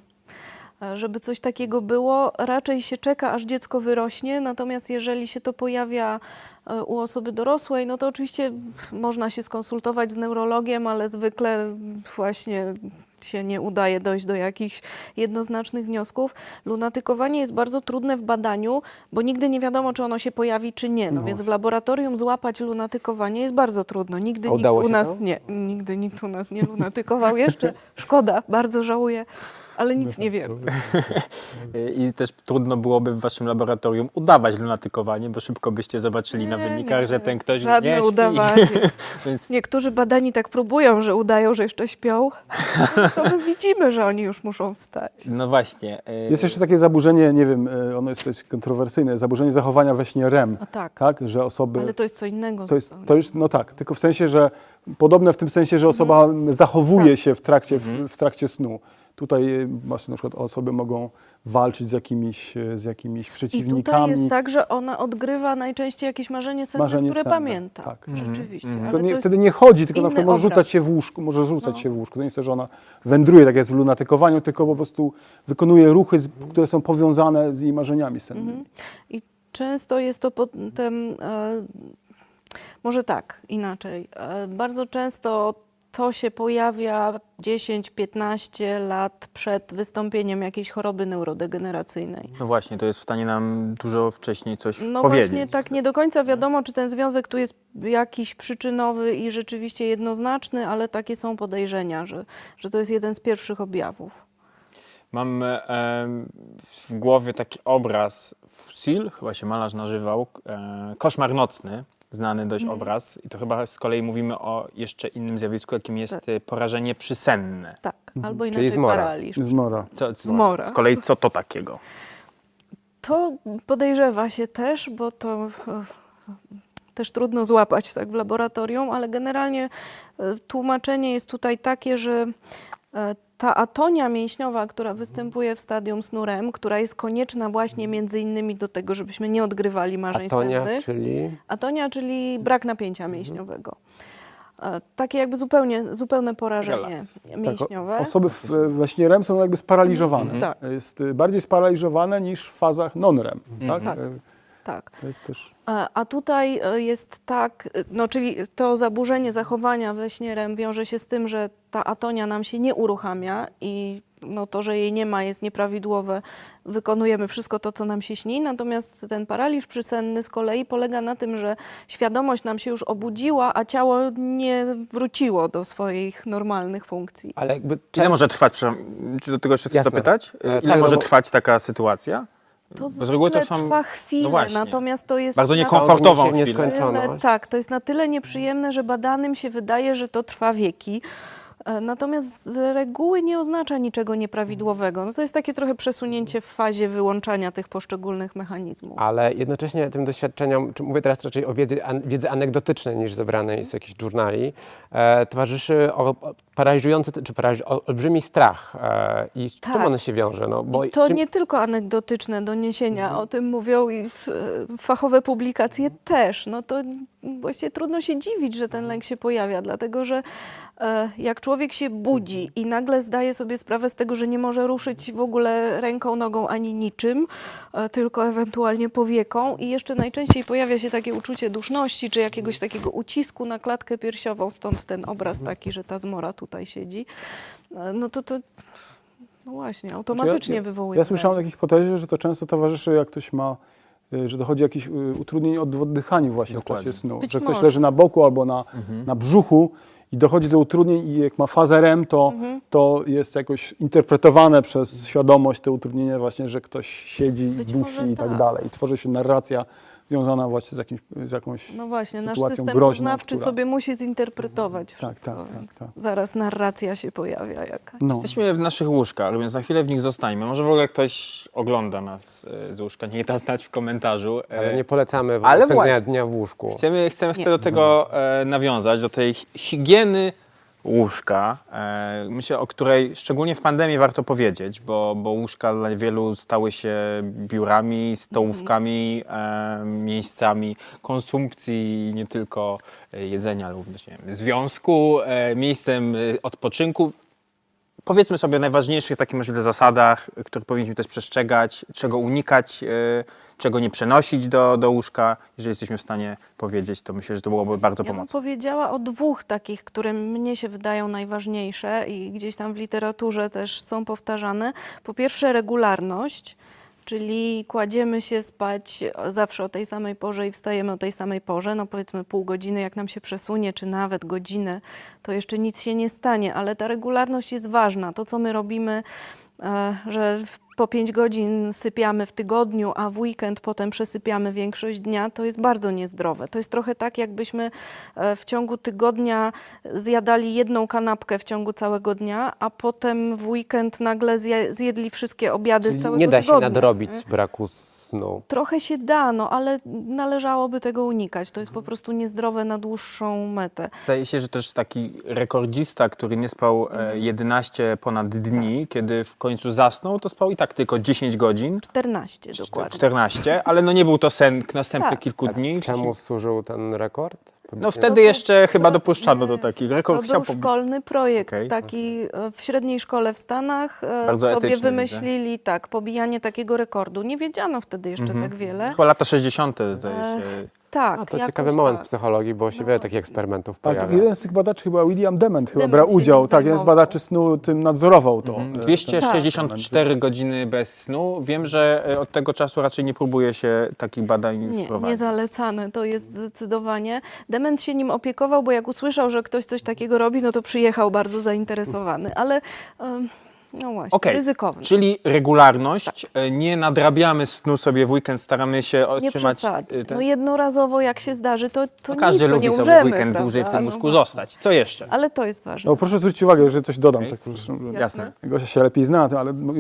E, Żeby coś takiego było, raczej się czeka, aż dziecko wyrośnie, natomiast jeżeli się to pojawia e, u osoby dorosłej, no to oczywiście można się skonsultować z neurologiem, ale zwykle właśnie się nie udaje dojść do jakichś jednoznacznych wniosków. Lunatykowanie jest bardzo trudne w badaniu, bo nigdy nie wiadomo, czy ono się pojawi, czy nie. No, No więc w laboratorium złapać lunatykowanie jest bardzo trudno. Nigdy nikt u nas to? nie, nigdy nikt u nas nie lunatykował jeszcze. Szkoda, bardzo żałuję, ale nic nie wiem. Y, I też trudno byłoby w waszym laboratorium udawać lunatykowanie, bo szybko byście zobaczyli na Nie, wynikach, nie, że ten ktoś żadne nie śpi. udawanie. Więc Niektórzy badani tak próbują, że udają, że jeszcze śpią. To my widzimy, że oni już muszą wstać. no właśnie. y, Jest jeszcze takie zaburzenie, nie wiem, e, ono jest dość kontrowersyjne, zaburzenie zachowania we śnie REM, A tak, tak, że osoby... ale to jest co innego. To jest, to jest, no tak, tylko w sensie, że podobne w tym sensie, że osoba Mhm. zachowuje Tak. się w trakcie, w, w trakcie snu. Tutaj e, właśnie na przykład osoby mogą walczyć z jakimiś, e, z jakimiś I przeciwnikami. tutaj jest tak, że ona odgrywa najczęściej jakieś marzenie senne, Marzenie które senne, pamięta. tak. Rzeczywiście. Mhm. Ale To to nie, jest wtedy nie chodzi, tylko na przykład może rzucać się w łóżku, może rzucać No. się w łóżku. To nie jest to, że ona wędruje, tak jak jest w lunatykowaniu, tylko po prostu wykonuje ruchy, które są powiązane z jej marzeniami sennymi. Mhm. I często jest to potem, e, może tak, inaczej. E, bardzo często to się pojawia 10-15 lat przed wystąpieniem jakiejś choroby neurodegeneracyjnej. No właśnie, to jest w stanie nam dużo wcześniej coś No powiedzieć. właśnie tak nie do końca wiadomo, czy ten związek tu jest jakiś przyczynowy i rzeczywiście jednoznaczny, ale takie są podejrzenia, że, że to jest jeden z pierwszych objawów. Mam e, w głowie taki obraz Fusil, chyba się malarz nazywał, e, Koszmar nocny, znany dość Mhm. obraz. I to chyba z kolei mówimy o jeszcze innym zjawisku, jakim jest Tak. e, porażenie przysenne. Tak, albo Czyli inaczej zmora. paraliż. Zmora. Co, co, Zmora. Z kolei co to takiego? To podejrzewa się też, bo to e, też trudno złapać tak w laboratorium, ale generalnie e, tłumaczenie jest tutaj takie, że ta atonia mięśniowa, która występuje w stadium snu REM, która jest konieczna właśnie między innymi do tego, żebyśmy nie odgrywali marzeń Atonia, czyli Atonia, czyli brak napięcia mięśniowego. E, Takie jakby zupełnie, zupełne porażenie Relaks. Tak, mięśniowe. o- osoby w, we śnie REM są jakby sparaliżowane. Mhm. Tak. Jest y, bardziej sparaliżowane niż w fazach non-REM. Tak? Tak. Tak. To jest też... A, a tutaj e, jest tak, e, no czyli to zaburzenie zachowania we śnie REM wiąże się z tym, że ta atonia nam się nie uruchamia i no to, że jej nie ma jest nieprawidłowe. Wykonujemy wszystko to, co nam się śni, natomiast ten paraliż przysenny z kolei polega na tym, że świadomość nam się już obudziła, a ciało nie wróciło do swoich normalnych funkcji. ale jakby Ile może trwać, czy do tego jeszcze chcę zapytać? Ile tak, może bo- trwać taka sytuacja? To z reguły to są- trwa chwilę, no natomiast to jest... Bardzo na- niekomfortową tyle, Nieskończoność. tak, to jest na tyle nieprzyjemne, że badanym się wydaje, że to trwa wieki. E, Natomiast z reguły nie oznacza niczego nieprawidłowego. No to jest takie trochę przesunięcie w fazie wyłączania tych poszczególnych mechanizmów. ale jednocześnie tym doświadczeniom, czy mówię teraz raczej o wiedzy, an, wiedzy anegdotycznej niż zebranej z jakichś żurnali, e, towarzyszy o, o paraliżujący, czy paraliż, olbrzymi strach. E, I z czym Tak. on się wiąże? No, bo I to czym, nie tylko anegdotyczne doniesienia o tym mówią i w, fachowe publikacje też. No to właściwie trudno się dziwić, że ten lęk się pojawia, dlatego że e, jak człowiek się budzi i nagle zdaje sobie sprawę z tego, że nie może ruszyć w ogóle ręką, nogą ani niczym, e, tylko ewentualnie powieką i jeszcze najczęściej pojawia się takie uczucie duszności czy jakiegoś takiego ucisku na klatkę piersiową, stąd ten obraz taki, że ta zmora tutaj siedzi, e, no to to no właśnie, automatycznie ja, wywołuje. Ja słyszałem lęk. o takiej hipotezie, że to często towarzyszy, jak ktoś ma, y, że dochodzi jakieś y, utrudnienie od w oddychaniu właśnie Dokładnie. w czasie snu. Być że ktoś może. leży na boku albo na, Mhm. na brzuchu i dochodzi do utrudnień i jak ma fazę REM, to, to jest jakoś interpretowane przez świadomość te utrudnienia właśnie, że ktoś siedzi, Być dusi i tak tak. dalej. I tworzy się narracja związana właśnie z, jakimś, z jakąś No właśnie, nasz system groźną, poznawczy która- sobie musi zinterpretować Tak, wszystko, tak, tak, tak. zaraz narracja się pojawia jakaś. No. Jesteśmy w naszych łóżkach, więc na chwilę w nich zostańmy. Może w ogóle ktoś ogląda nas e, z łóżka, niech da znać w komentarzu. E, Ale nie polecamy Ale spędzenia właśnie. dnia w łóżku. Chcemy, chcemy chcę do tego e, nawiązać, do tej hi- higieny łóżka, e, myślę, o której szczególnie w pandemii warto powiedzieć, bo, bo łóżka dla wielu stały się biurami, stołówkami, e, miejscami konsumpcji nie tylko e, jedzenia, ale również nie wiem, związku, miejscem odpoczynku. Powiedzmy sobie o najważniejszych takich możliwych zasadach, których powinniśmy też przestrzegać, czego unikać, czego nie przenosić do, do łóżka. Jeżeli jesteśmy w stanie powiedzieć, to myślę, że to byłoby bardzo Ja bym pomocne. powiedziała o dwóch takich, które mnie się wydają najważniejsze i gdzieś tam w literaturze też są powtarzane. Po pierwsze regularność, czyli kładziemy się spać zawsze o tej samej porze i wstajemy o tej samej porze. No powiedzmy pół godziny, jak nam się przesunie, czy nawet godzinę, to jeszcze nic się nie stanie, ale ta regularność jest ważna. To, co my robimy, e, że po 5 godzin sypiamy w tygodniu, a w weekend potem przesypiamy większość dnia, to jest bardzo niezdrowe. To jest trochę tak, jakbyśmy e, w ciągu tygodnia zjadali jedną kanapkę w ciągu całego dnia, a potem w weekend nagle zje, zjedli wszystkie obiady z Czyli całego nie da się tygodnia. nadrobić nie? braku snu. Trochę się da, no ale należałoby tego unikać. To jest po prostu niezdrowe na dłuższą metę. Zdaje się, że też taki rekordzista, który nie spał e, 11 ponad dni, kiedy w końcu zasnął, to spał i tak tylko 10 godzin, 14 dokładnie. 14, ale no nie był to sen następnych Tak. kilku dni. Czemu służył ten rekord? No wtedy to- jeszcze chyba to- dopuszczano do takich. To Rekord był chciał pob- szkolny projekt, Okej. taki e, w średniej szkole w Stanach e, Bardzo sobie etyczny, wymyślili tak, pobijanie takiego rekordu. Nie wiedziano wtedy jeszcze Mhm. tak wiele. Chyba lata 60. zdaje E, się. Tak, A, to jakoś ciekawy moment w tak. psychologii, bo się No wiele takich eksperymentów Ale pojawia. jeden z tych badaczy, chyba William Dement, chyba brał udział. Tak, jeden z badaczy snu tym nadzorował to. Mhm. e, ten 264 godziny bez snu. Wiem, że e, od tego czasu raczej nie próbuje się takich badań Nie, wprowadzić. niezalecane to jest zdecydowanie. Dement się nim opiekował, bo jak usłyszał, że ktoś coś takiego robi, no to przyjechał bardzo zainteresowany, ale em, no właśnie, Okej, ryzykowny. Czyli regularność, e, nie nadrabiamy snu sobie w weekend, staramy się Nie otrzymać... przesadzaj. e, ten- No jednorazowo jak się zdarzy, to, to no, każdy nic, to lubi nie sobie w weekend prawda? dłużej w tym No łóżku właśnie. zostać. Co jeszcze? Ale to jest ważne. No proszę zwrócić uwagę, że coś dodam. Okej. Tak, proszę, Jasne. Gosia się lepiej zna na tym, ale bo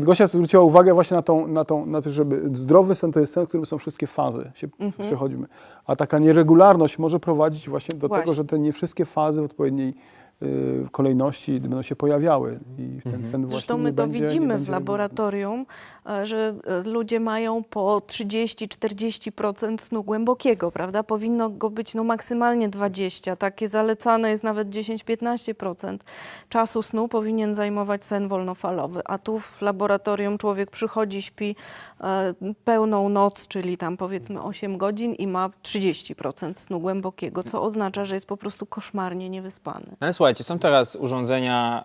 Gosia zwróciła uwagę właśnie na, tą, na, tą, na to, żeby zdrowy sen to jest sen, w którym są wszystkie fazy, się Mhm. przechodzimy. A taka nieregularność może prowadzić właśnie do Właśnie. tego, że te nie wszystkie fazy w odpowiedniej kolejności będą się pojawiały i ten Mhm. sen właśnie Zresztą my to będzie, widzimy w laboratorium, e, że e, ludzie mają po 30-40% snu głębokiego, prawda? Powinno go być no maksymalnie 20%. Takie zalecane jest nawet 10-15% czasu snu powinien zajmować sen wolnofalowy. A tu w laboratorium człowiek przychodzi, śpi pełną noc, czyli tam powiedzmy 8 godzin i ma 30% snu głębokiego, co oznacza, że jest po prostu koszmarnie niewyspany. No ale słuchajcie, są teraz urządzenia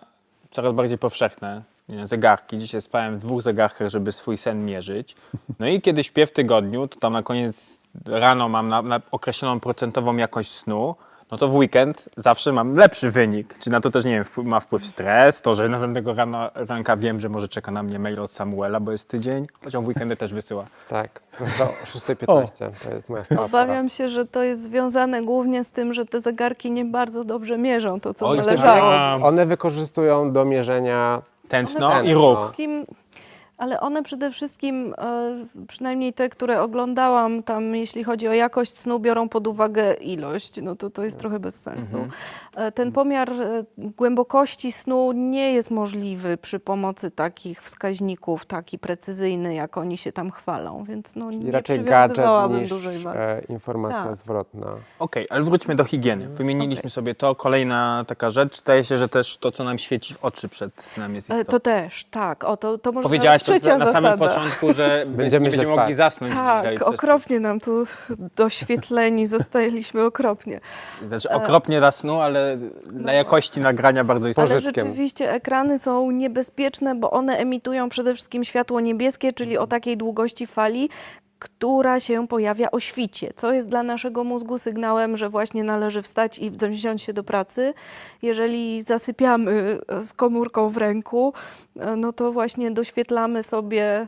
coraz bardziej powszechne, zegarki. Dzisiaj spałem w dwóch zegarkach, żeby swój sen mierzyć. No i kiedy śpię w tygodniu, to tam na koniec rano mam na, na określoną procentową jakość snu, no to w weekend zawsze mam lepszy wynik. Czy na to też, nie wiem, wpływ- ma wpływ stres, to, że następnego rano, ranka wiem, że może czeka na mnie mail od Samuela, bo jest tydzień, chociaż w weekendy też wysyła. Tak, to o 6.15 to jest moja stała. Obawiam się, że to jest związane głównie z tym, że te zegarki nie bardzo dobrze mierzą to, co Oj, należało. One wykorzystują do mierzenia Tętno One i ruch. wszystkim- Ale one przede wszystkim, e, przynajmniej te, które oglądałam tam, jeśli chodzi o jakość snu, biorą pod uwagę ilość. No to to jest trochę bez sensu. Mhm. E, Ten pomiar e, głębokości snu nie jest możliwy przy pomocy takich wskaźników, taki precyzyjny, jak oni się tam chwalą, więc no i nie raczej gadżet niż dużej wagi. informacja Tak. zwrotna. Okej, ale wróćmy do higieny. Wymieniliśmy Okej. sobie to. Kolejna taka rzecz. Zdaje się, że też to, co nam świeci w oczy przed snem jest istotne. To też, tak. O, to, to może Powiedziałaś trzecia na samym początku, że Będziemy nie będziemy mogli zasnąć dzisiaj. Tak, przez- okropnie nam tu doświetleni zostaliśmy okropnie. Znaczy, okropnie dla snu, ale dla jakości nagrania bardzo Ale istotne. Pożyczkiem. rzeczywiście ekrany są niebezpieczne, bo one emitują przede wszystkim światło niebieskie, czyli o takiej długości fali, która się pojawia o świcie, co jest dla naszego mózgu sygnałem, że właśnie należy wstać i wziąć się do pracy. Jeżeli zasypiamy z komórką w ręku, e, no to właśnie doświetlamy sobie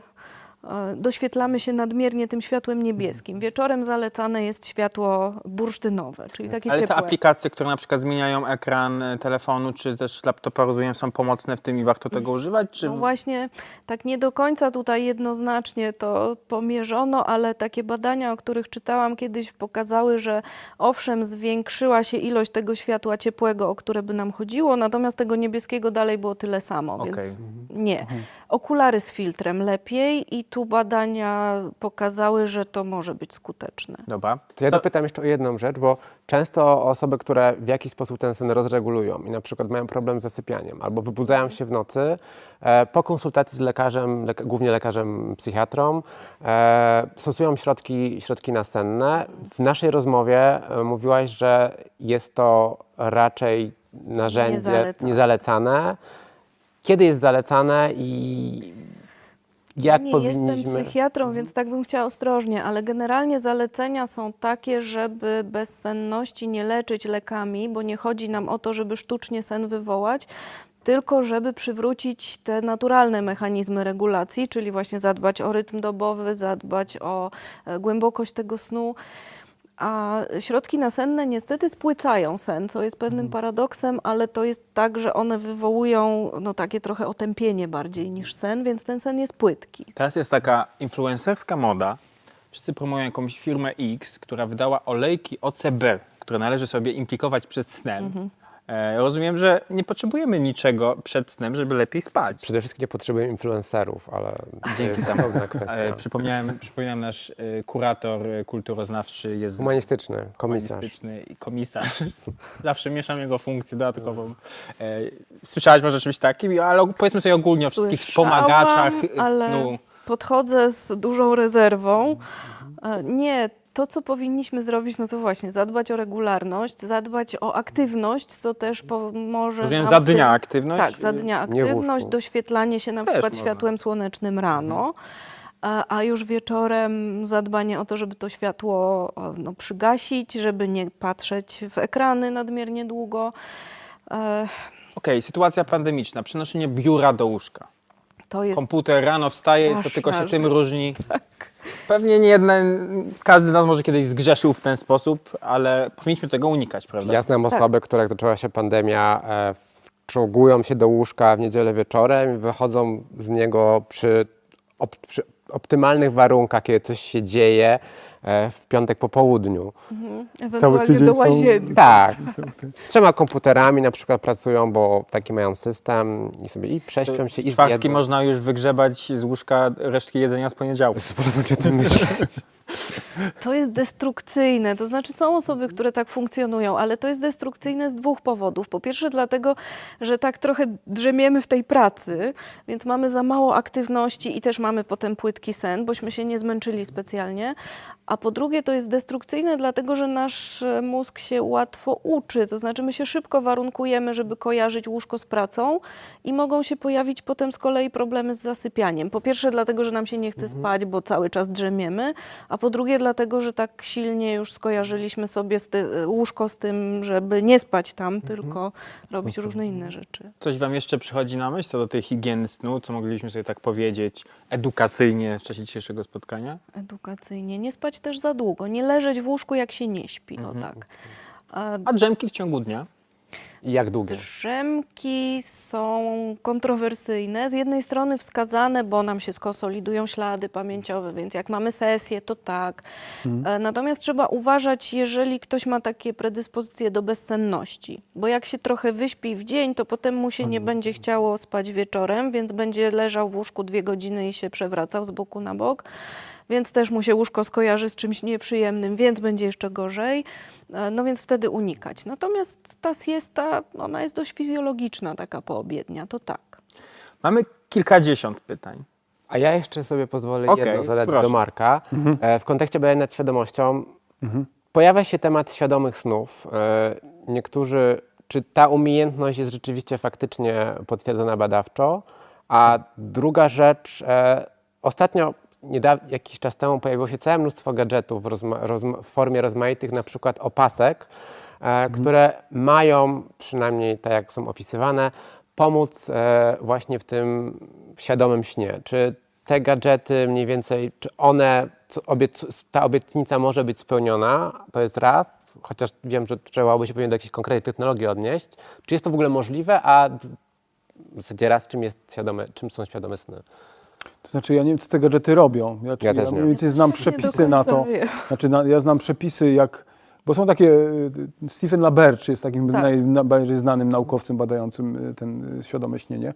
doświetlamy się nadmiernie tym światłem niebieskim. Wieczorem zalecane jest światło bursztynowe, czyli takie Ale te ciepłe. aplikacje, które na przykład zmieniają ekran e, telefonu czy też laptopa, rozumiem, są pomocne w tym i warto tego używać? Czy... No właśnie, tak nie do końca tutaj jednoznacznie to pomierzono, ale takie badania, o których czytałam kiedyś, pokazały, że owszem, zwiększyła się ilość tego światła ciepłego, o które by nam chodziło, natomiast tego niebieskiego dalej było tyle samo, Okej. więc nie. Okulary z filtrem lepiej i tu badania pokazały, że to może być skuteczne. Dobra. To ja Co- dopytam jeszcze o jedną rzecz, bo często osoby, które w jakiś sposób ten sen rozregulują i na przykład mają problem z zasypianiem albo wybudzają się w nocy, e, po konsultacji z lekarzem, lek- głównie lekarzem psychiatrą, e, stosują środki, środki nasenne. W naszej rozmowie e, mówiłaś, że jest to raczej narzędzie Niezalecane. niezalecane. Kiedy jest zalecane i jak nie powinniśmy... jestem psychiatrą, więc tak bym chciała ostrożnie, ale generalnie zalecenia są takie, żeby bezsenności nie leczyć lekami, bo nie chodzi nam o to, żeby sztucznie sen wywołać, tylko żeby przywrócić te naturalne mechanizmy regulacji, czyli właśnie zadbać o rytm dobowy, zadbać o e, głębokość tego snu. A środki nasenne niestety spłycają sen, co jest pewnym paradoksem, ale to jest tak, że one wywołują no, takie trochę otępienie bardziej niż sen, więc ten sen jest płytki. Teraz jest taka influencerska moda. Wszyscy promują jakąś firmę X, która wydała olejki OCB, które należy sobie implikować przed snem. Mhm. E, rozumiem, że nie potrzebujemy niczego przed snem, żeby lepiej spać. Przede wszystkim nie potrzebujemy influencerów, ale to Dzięki jest temu. osobna kwestia. E, przypomniałem, przypomniałem nasz e, kurator kulturoznawczy jest Humanistyczny, komisarz. humanistyczny i komisarz. Zawsze mieszam jego funkcję dodatkową. Słyszałaś może o czymś takim, ale powiedzmy sobie ogólnie o wszystkich wspomagaczach ale snu. podchodzę z dużą rezerwą. Nie, to co powinniśmy zrobić, no to właśnie zadbać o regularność, zadbać o aktywność, co też pomoże Rozumiem, za dnia aktywność? Tak, za dnia aktywność, doświetlanie się na Też przykład można. światłem słonecznym rano. A, a już wieczorem zadbanie o to, żeby to światło o, no, przygasić, żeby nie patrzeć w ekrany nadmiernie długo. E, Okej, sytuacja pandemiczna, przenoszenie biura do łóżka. to jest Komputer rano wstaje, to tylko się tym różni. Pewnie nie jeden, każdy z nas może kiedyś zgrzeszył w ten sposób, ale powinniśmy tego unikać, prawda? Ja znam Tak. osoby, które jak zaczęła się pandemia, e, wczołgują się do łóżka w niedzielę wieczorem i wychodzą z niego przy, op, przy optymalnych warunkach, kiedy coś się dzieje w piątek po południu. ewentualnie tydzień do są- łazienki. Tak, z trzema komputerami na przykład pracują, bo taki mają system i sobie i prześpią się i czwartki zjedzą. można już wygrzebać z łóżka resztki jedzenia z poniedziałku. Wolę o tym myśleć. To jest destrukcyjne. To znaczy, są osoby, które tak funkcjonują, ale to jest destrukcyjne z dwóch powodów. Po pierwsze, dlatego, że tak trochę drzemiemy w tej pracy, więc mamy za mało aktywności i też mamy potem płytki sen, bośmy się nie zmęczyli specjalnie. A po drugie, to jest destrukcyjne, dlatego że nasz e, mózg się łatwo uczy. To znaczy, my się szybko warunkujemy, żeby kojarzyć łóżko z pracą i mogą się pojawić potem z kolei problemy z zasypianiem. Po pierwsze, dlatego, że nam się nie chce spać, bo cały czas drzemiemy, a po drugie, dlatego, że tak silnie już skojarzyliśmy sobie z ty- łóżko z tym, żeby nie spać tam, tylko robić różne inne rzeczy. Coś Wam jeszcze przychodzi na myśl co do tej higieny snu, co moglibyśmy sobie tak powiedzieć edukacyjnie w czasie dzisiejszego spotkania? Edukacyjnie. Nie spać też za długo, nie leżeć w łóżku, jak się nie śpi. O tak. A A drzemki w ciągu dnia? I jak długie? Drzemki są kontrowersyjne. Z jednej strony wskazane, bo nam się skonsolidują ślady pamięciowe, więc jak mamy sesję, to tak. E, Natomiast trzeba uważać, jeżeli ktoś ma takie predyspozycje do bezsenności, bo jak się trochę wyśpi w dzień, to potem mu się nie będzie chciało spać wieczorem, więc będzie leżał w łóżku dwie godziny i się przewracał z boku na bok. Więc też mu się łóżko skojarzy z czymś nieprzyjemnym, więc będzie jeszcze gorzej. E, No więc wtedy unikać. Natomiast ta siesta, ona jest dość fizjologiczna, taka poobiednia, to tak. Mamy kilkadziesiąt pytań. A ja jeszcze sobie pozwolę Okej, jedno zadać proszę. do Marka. E, w kontekście badania nad świadomością pojawia się temat świadomych snów. E, niektórzy, czy ta umiejętność jest rzeczywiście faktycznie potwierdzona badawczo? A druga rzecz, ostatnio nieda- jakiś czas temu pojawiło się całe mnóstwo gadżetów w, w formie rozmaitych, na przykład opasek, e, które mają, przynajmniej tak jak są opisywane, pomóc e, właśnie w tym świadomym śnie. Czy te gadżety mniej więcej, czy one, obiec, ta obietnica może być spełniona, to jest raz, chociaż wiem, że trzeba by się pewnie do jakiejś konkretnej technologii odnieść. Czy jest to w ogóle możliwe, a w zasadzie raz, czym, jest świadome, czym są świadome sny? To znaczy, ja nie wiem, co te gadżety robią. Ja, ja nie. mniej więcej znam przepisy na to. wiem. Znaczy, na, ja znam przepisy, jak. Bo są takie. y, Stephen Laberge jest takim Tak. naj, najbardziej znanym naukowcem badającym y, ten y, świadome śnienie.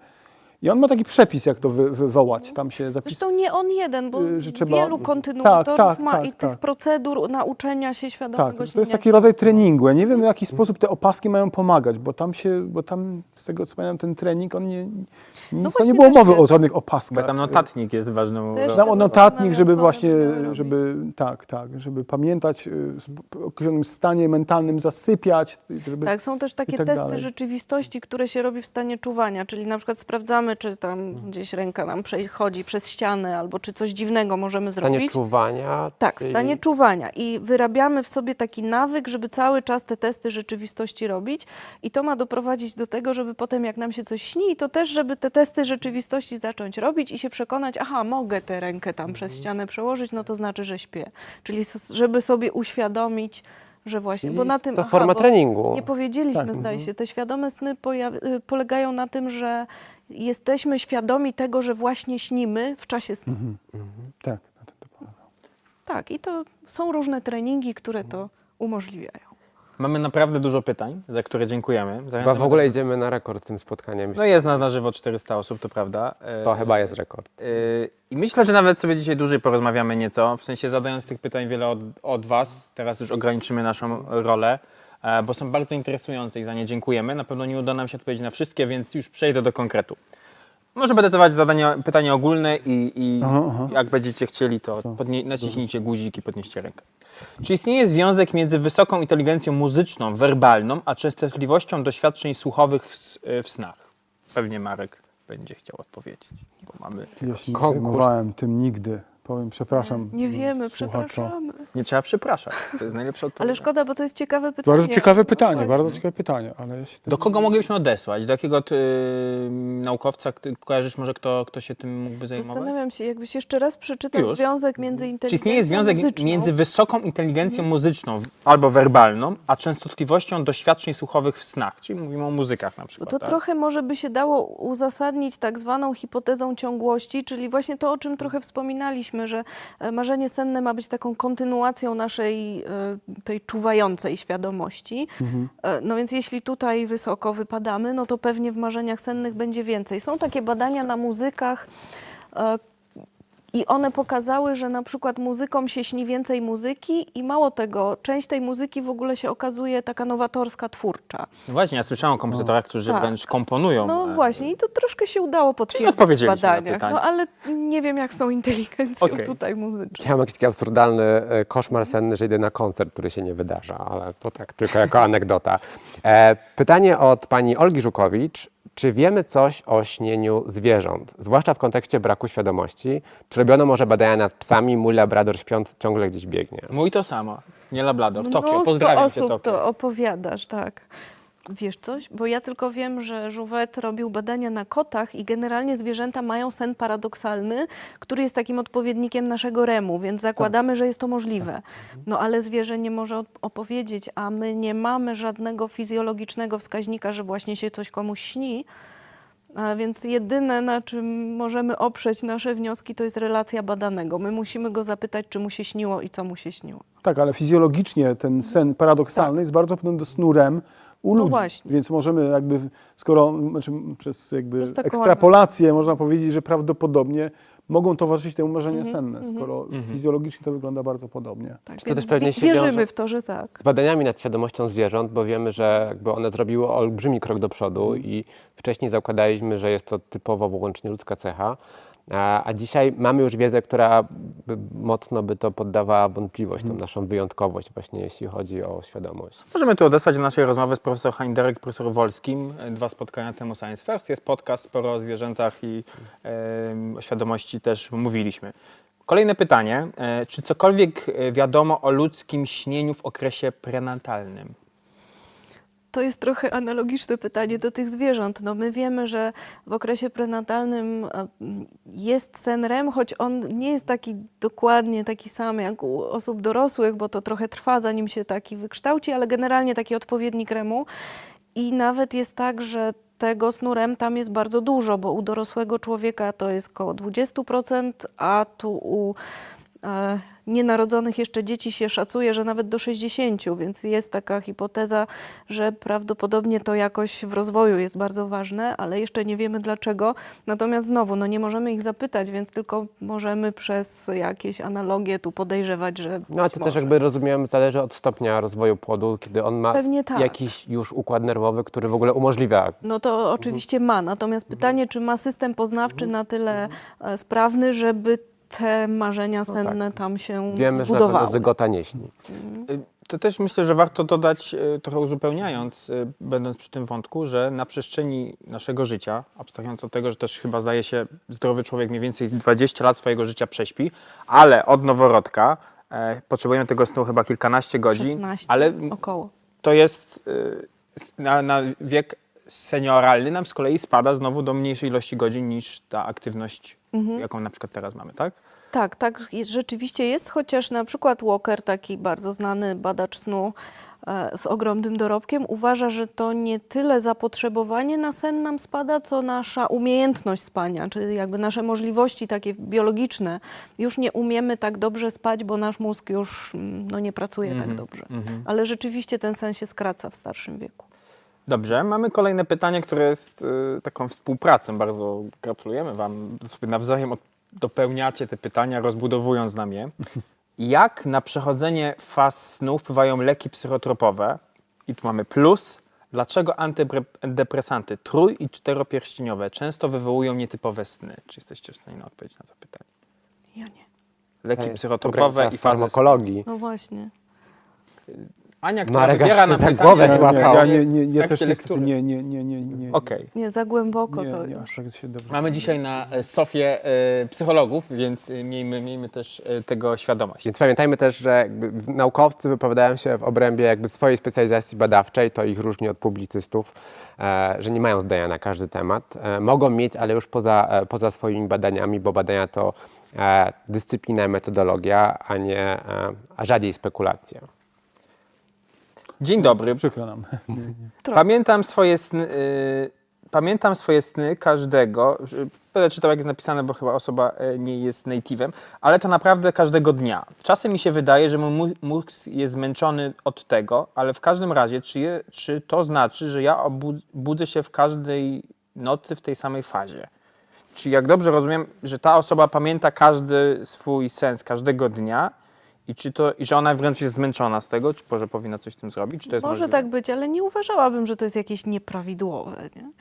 I on ma taki przepis, jak to wy, wywołać. Tam się zapisuje. Zresztą nie on jeden, bo Y, że trzeba- wielu kontynuatorów Tak, tak, ma tak, i tych tak. procedur nauczenia się Tak, świadomego to jest taki rodzaj treningu. Ja nie wiem, w jaki sposób te opaski mają pomagać, bo tam się, bo tam z tego co pamiętam, ten trening, on nie, No nie było mowy o żadnych Bo opaskach. tam notatnik jest ważną się o notatnik, żeby właśnie, żeby, tak, tak, żeby pamiętać, y, w określonym stanie mentalnym zasypiać, żeby... Tak, są też takie tak testy dalej. rzeczywistości, które się robi w stanie czuwania, czyli na przykład sprawdzamy, czy tam gdzieś ręka nam przechodzi przez ścianę, albo czy coś dziwnego możemy W stanie zrobić. czuwania? Tak, w czyli- stanie czuwania. I wyrabiamy w sobie taki nawyk, żeby cały czas te testy rzeczywistości robić. I to ma doprowadzić do tego, żeby potem jak nam się coś śni, to też, żeby te testy rzeczywistości zacząć robić i się przekonać, aha, mogę tę rękę tam przez Mhm. ścianę przełożyć, no to znaczy, że śpię. Czyli żeby sobie uświadomić, że właśnie, bo na tym... To aha, forma bo treningu. Nie powiedzieliśmy, Tak. zdaje się, te świadome sny y, polegają na tym, że jesteśmy świadomi tego, że właśnie śnimy w czasie snu. Mhm. Tak, na tym to polega. Tak, i to są różne treningi, które to umożliwiają. Mamy naprawdę dużo pytań, za które dziękujemy. Chyba Zachęcamy w ogóle do- idziemy na rekord tym spotkaniem. No jest na, na żywo 400 osób, to prawda. E, To chyba jest rekord. e, I myślę, że nawet sobie dzisiaj dłużej porozmawiamy nieco, w sensie zadając tych pytań wiele od, od Was. Teraz już ograniczymy naszą rolę, bo są bardzo interesujące i za nie dziękujemy. Na pewno nie uda nam się odpowiedzieć na wszystkie, więc już przejdę do konkretu. Może będę dawać zadania, pytania ogólne i, i Aha, aha. jak będziecie chcieli, to podnie, naciśnijcie guzik i podnieście rękę. Czy istnieje związek między wysoką inteligencją muzyczną, werbalną, a częstotliwością doświadczeń słuchowych w, s- w snach? Pewnie Marek będzie chciał odpowiedzieć, bo mamy... Ja się nie Konkurs. tym nigdy. Powiem, przepraszam. Nie wiemy, słuchacza. przepraszamy. Nie trzeba przepraszać, to jest najlepsza odpowiedź. Ale szkoda, bo to jest ciekawe pytanie. Bardzo ciekawe No pytanie, właśnie. bardzo ciekawe pytanie, ale tym- Do kogo moglibyśmy odesłać? Do jakiego ty, naukowca ty, kojarzysz może, kto, kto się tym mógłby zajmować? Zastanawiam się, jakbyś jeszcze raz przeczytał Już. związek między Czy inteligencją istnieje związek muzyczną. między wysoką inteligencją muzyczną albo werbalną, a częstotliwością doświadczeń słuchowych w snach? Czyli mówimy o muzykach na Bo przykład. to tak? trochę może by się dało uzasadnić tak zwaną hipotezą ciągłości, czyli właśnie to, o czym trochę wspominaliśmy, że e, marzenie senne ma być taką kontynuacją naszej e, tej czuwającej świadomości. E, No więc jeśli tutaj wysoko wypadamy, no to pewnie w marzeniach sennych będzie więcej. Są takie badania na muzykach, i one pokazały, że na przykład muzykom się śni więcej muzyki i mało tego, część tej muzyki w ogóle się okazuje taka nowatorska, twórcza. No właśnie, ja słyszałem o kompozytorach, którzy Tak. wręcz komponują. No e, właśnie, i to troszkę się udało potwierdzić w badaniach. No ale nie wiem, jak z tą inteligencją Okej. tutaj muzyczną. Ja mam jakiś taki absurdalny e, koszmar senny, że idę na koncert, który się nie wydarza, ale to tak tylko jako anegdota. E, pytanie od pani Olgi Żukowicz. Czy wiemy coś o śnieniu zwierząt, zwłaszcza w kontekście braku świadomości? Czy robiono może badania nad psami, mój labrador śpiąc ciągle gdzieś biegnie? Mój to samo, nie Labrador. Tokio, pozdrawiam cię osób Tokio. to opowiadasz, tak. Wiesz coś? Bo ja tylko wiem, że Żuwet robił badania na kotach i generalnie zwierzęta mają sen paradoksalny, który jest takim odpowiednikiem naszego remu, więc zakładamy, że jest to możliwe. No ale zwierzę nie może op- opowiedzieć, a my nie mamy żadnego fizjologicznego wskaźnika, że właśnie się coś komuś śni. A więc jedyne, na czym możemy oprzeć nasze wnioski, to jest relacja badanego. My musimy go zapytać, czy mu się śniło i co mu się śniło. Tak, ale fizjologicznie ten sen paradoksalny jest bardzo podobny do snu REM u No ludzi. właśnie. Więc możemy jakby, skoro znaczy przez jakby taką ekstrapolację można powiedzieć, że prawdopodobnie mogą towarzyszyć temu marzenia Mhm, senne, skoro fizyologicznie to wygląda bardzo podobnie. Tak, to też pewnie się wierzymy wiąże- w to, że tak. Z badaniami nad świadomością zwierząt, bo wiemy, że jakby one zrobiły olbrzymi krok do przodu i wcześniej zakładaliśmy, że jest to typowo wyłącznie ludzka cecha, a, a dzisiaj mamy już wiedzę, która by, mocno by to poddawała wątpliwość, tą naszą wyjątkowość właśnie jeśli chodzi o świadomość. Możemy tu odesłać do naszej rozmowy z profesor Heinderek i profesor Wolskim. E, Dwa spotkania temu Science First. Jest podcast sporo o zwierzętach i em, o świadomości też mówiliśmy. Kolejne pytanie. E, Czy cokolwiek e, wiadomo o ludzkim śnieniu w okresie prenatalnym? To jest trochę analogiczne pytanie do tych zwierząt. No my wiemy, że w okresie prenatalnym jest sen REM, choć on nie jest taki dokładnie taki sam jak u osób dorosłych, bo to trochę trwa, zanim się taki wykształci, ale generalnie taki odpowiednik REMu. I nawet jest tak, że tego snu REM tam jest bardzo dużo, bo u dorosłego człowieka to jest około 20%, a tu u e, nienarodzonych jeszcze dzieci się szacuje, że nawet do 60%, więc jest taka hipoteza, że prawdopodobnie to jakoś w rozwoju jest bardzo ważne, ale jeszcze nie wiemy dlaczego. Natomiast znowu, no nie możemy ich zapytać, więc tylko możemy przez jakieś analogie tu podejrzewać, że No a to może. też jakby rozumiem, zależy od stopnia rozwoju płodu, kiedy on ma tak. jakiś już układ nerwowy, który w ogóle umożliwia No to oczywiście ma. Natomiast pytanie, czy ma system poznawczy na tyle e, sprawny, żeby te marzenia senne tam się No tak. Wiemy, że zbudowały. zygota nie śni. Y, To też myślę, że warto dodać, y, trochę uzupełniając, y, będąc przy tym wątku, że na przestrzeni naszego życia, abstrahując od tego, że też chyba zdaje się, zdrowy człowiek mniej więcej 20 lat swojego życia prześpi, ale od noworodka e, potrzebujemy tego snu chyba kilkanaście godzin, 16 ale około. to jest s- na, na wiek senioralny nam z kolei spada znowu do mniejszej ilości godzin niż ta aktywność, Mhm. jaką na przykład teraz mamy, tak? Tak, tak rzeczywiście jest, chociaż na przykład Walker, taki bardzo znany badacz snu e, z ogromnym dorobkiem, uważa, że to nie tyle zapotrzebowanie na sen nam spada, co nasza umiejętność spania, czyli jakby nasze możliwości takie biologiczne. Już nie umiemy tak dobrze spać, bo nasz mózg już mm, no, nie pracuje tak dobrze. Ale rzeczywiście ten sen się skraca w starszym wieku. Dobrze, mamy kolejne pytanie, które jest y, taką współpracą. Bardzo gratulujemy Wam. Sobie nawzajem od, dopełniacie te pytania, rozbudowując nam je. Jak na przechodzenie faz snu wpływają leki psychotropowe? I tu mamy plus. Dlaczego antydepresanty trój- i czteropierścieniowe często wywołują nietypowe sny? Czy jesteście w stanie odpowiedzieć na to pytanie? Ja nie. Leki psychotropowe i fazy farmakologii. No właśnie. Ania, która Marek wybiera się nam za pytanie, głowę złapał. Ja nie, nie, nie też niestety nie, nie, nie, nie, nie. Okej. Nie, za głęboko Nie, to nie, już. aż tak się dobrze. Mamy dzisiaj na e, Sofię e, psychologów, więc e, miejmy, miejmy też e, tego świadomość. Więc pamiętajmy też, że jakby w- naukowcy wypowiadają się w obrębie jakby swojej specjalizacji badawczej, to ich różni od publicystów, e, że nie mają zdania na każdy temat. E, mogą mieć, ale już poza, e, poza swoimi badaniami, bo badania to e, dyscyplina i metodologia, a nie, e, a rzadziej spekulacja. Dzień dobry. Przykro nam. Pamiętam swoje sny, y, pamiętam swoje sny każdego. y, Będę czytał, jak jest napisane, bo chyba osoba y, nie jest native'em, ale to naprawdę każdego dnia. Czasem mi się wydaje, że mój mózg jest zmęczony od tego, ale w każdym razie, czy, je, czy to znaczy, że ja budzę się w każdej nocy w tej samej fazie? Czy jak dobrze rozumiem, że ta osoba pamięta każdy swój sens każdego dnia i czy to, i że ona wręcz jest zmęczona z tego, czy może powinna coś z tym zrobić? Czy to jest Może możliwe? tak być, ale nie uważałabym, że to jest jakieś nieprawidłowe. Nie?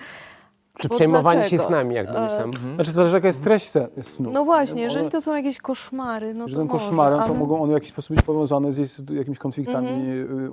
Czy Bo przejmowanie się dlaczego? snami, jak domyślam? Znaczy zależy jaka jest treść snu. No właśnie, jeżeli to są jakieś koszmary, no Jeżeli to są może, koszmarem, to ale- mogą one w jakiś sposób być powiązane z jakimiś konfliktami Mhm.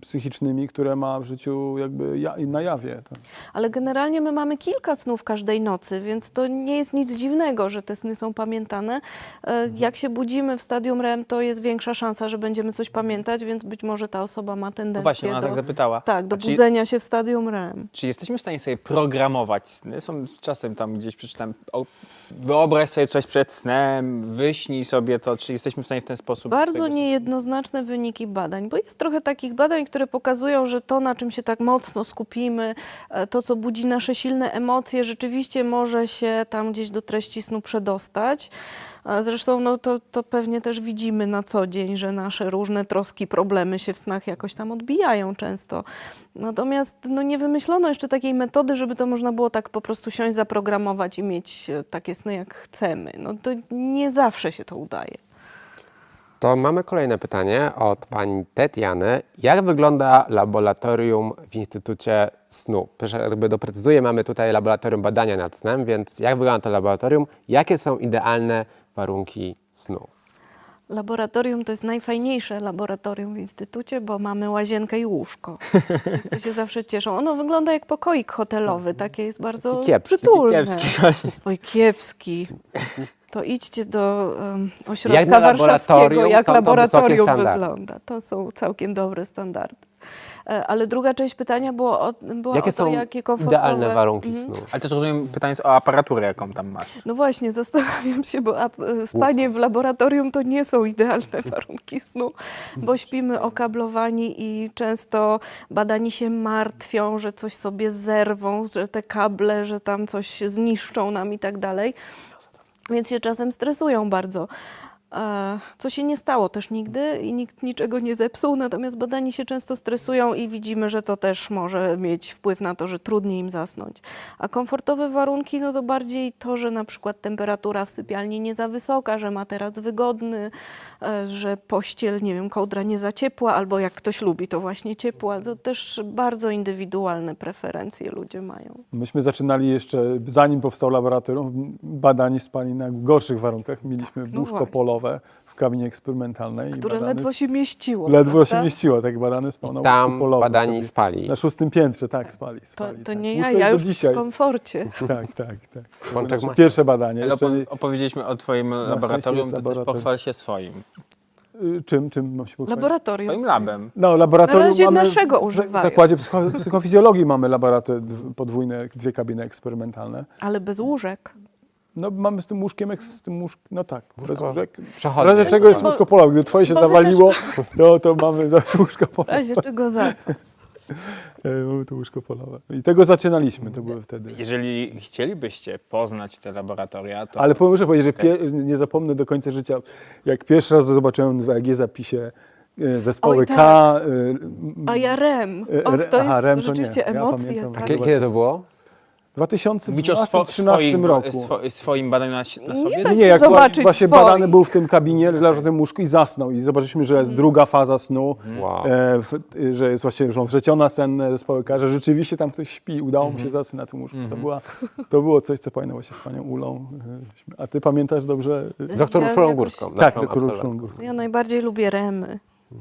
Psychicznymi, które ma w życiu jakby ja, na jawie. To. Ale generalnie my mamy kilka snów każdej nocy, więc to nie jest nic dziwnego, że te sny są pamiętane. E, Mhm. Jak się budzimy w stadium REM, to jest większa szansa, że będziemy coś pamiętać, więc być może ta osoba ma tendencję No właśnie, ona do, tak zapytała. tak, do czy, budzenia się w stadium REM. czy jesteśmy w stanie sobie programować sny? Są czasem tam gdzieś przeczytałem, wyobraź sobie coś przed snem, wyśnij sobie to. Czy jesteśmy w stanie w ten sposób... Bardzo niejednoznaczne wyniki badań, bo jest trochę takich badań, które pokazują, że to, na czym się tak mocno skupimy, e, to, co budzi nasze silne emocje, rzeczywiście może się tam gdzieś do treści snu przedostać. A Zresztą no, to, to pewnie też widzimy na co dzień, że nasze różne troski, problemy się w snach jakoś tam odbijają często. Natomiast no, nie wymyślono jeszcze takiej metody, żeby to można było tak po prostu siąść, zaprogramować i mieć e, takie sny, jak chcemy. No, to nie zawsze się to udaje. To mamy kolejne pytanie od pani Tetiany. Jak wygląda laboratorium w Instytucie Snu? Jakby doprecyzuję, mamy tutaj laboratorium badania nad snem, więc jak wygląda to laboratorium? Jakie są idealne warunki snu? Laboratorium to jest najfajniejsze laboratorium w instytucie, bo mamy łazienkę i łóżko. Wszyscy się zawsze cieszą. Ono wygląda jak pokoik hotelowy, takie jest bardzo Kiepski, przytulne. Kiepski. Oj, kiepski. to idźcie do um, ośrodka Jak warszawskiego, jak to laboratorium wygląda. To są całkiem dobre standardy. E, Ale druga część pytania było o, była Jakie o to, są jakie komfortowe... idealne warunki Mhm. snu? Ale też rozumiem, pytanie jest o aparaturę, jaką tam masz. No właśnie, zastanawiam się, bo e, spanie w laboratorium to nie są idealne warunki snu, bo śpimy okablowani i często badani się martwią, że coś sobie zerwą, że te kable, że tam coś zniszczą nam i tak dalej. Więc się czasem stresują bardzo. Co się nie stało też nigdy i nikt niczego nie zepsuł, natomiast badani się często stresują i widzimy, że to też może mieć wpływ na to, że trudniej im zasnąć. A komfortowe warunki, no to bardziej to, że na przykład temperatura w sypialni nie za wysoka, że materac wygodny, e, że pościel, nie wiem, kołdra nie za ciepła, albo jak ktoś lubi, to właśnie ciepła. To też bardzo indywidualne preferencje ludzie mają. Myśmy zaczynali jeszcze, zanim powstał laboratorium, badani spali na gorszych warunkach. Mieliśmy No łóżko właśnie. W kabinie eksperymentalnej. Które ledwo się mieściło. Ledwo się prawda? mieściło, tak badany spał na Tam polowym. badani wtedy. spali. Na szóstym piętrze, tak, spali. To, spali to tak. nie ja, ja już dzisiaj. w komforcie. Tak, tak, tak. Ma- Pierwsze badanie. Jeszcze, opo- opowiedzieliśmy o twoim laboratorium, jest to też laboratorium. pochwal się swoim. y, czym, czym mam się pochwalić? Laboratorium. Swoim labem. No, laboratorium Na razie mamy, naszego w używają. zakładzie psycho, psychofizjologii mamy laboratory dw- podwójne, dwie kabiny eksperymentalne. Ale bez łóżek. No mamy z tym łóżkiem, eks- z tym łóżk, no tak, bez łóżek. W razie czego jest łóżko polowe. Gdy twoje się bo zawaliło, no to mamy łóżko W polowe. razie czego zapas. E, Mamy to łóżko polowe. I tego zaczynaliśmy, to były wtedy. Jeżeli chcielibyście poznać te laboratoria, to Ale muszę powiedzieć, że pier- nie zapomnę do końca życia, jak pierwszy raz zobaczyłem w EG zapisie e, zespoły Oj, K. tak. e, m- A ja REM. E, Och, to jest aha, REM to rzeczywiście nie. Ja emocje. pamiętam. tak. Kiedy to było? W mówić o swo, 2013 swoim, roku. Swo, swoim badaniu na, na sobie? Nie da Nie, się jak zobaczyć właśnie swoich. badany był w tym kabinie, leżał w tym łóżku i zasnął. I zobaczyliśmy, że jest druga faza snu, Wow. e, w, że jest właśnie że wrzeciona senne zespoły K, że rzeczywiście tam ktoś śpi. Udało mu się zasnąć na tym łóżku. To, była, to było coś, co pamiętam właśnie z panią Ulą. e, A ty pamiętasz dobrze? e, Z doktorą Ja Szulą Górską. Tak, naszą doktor absolwentką. Szlągórską. Ja najbardziej lubię REMy. Y,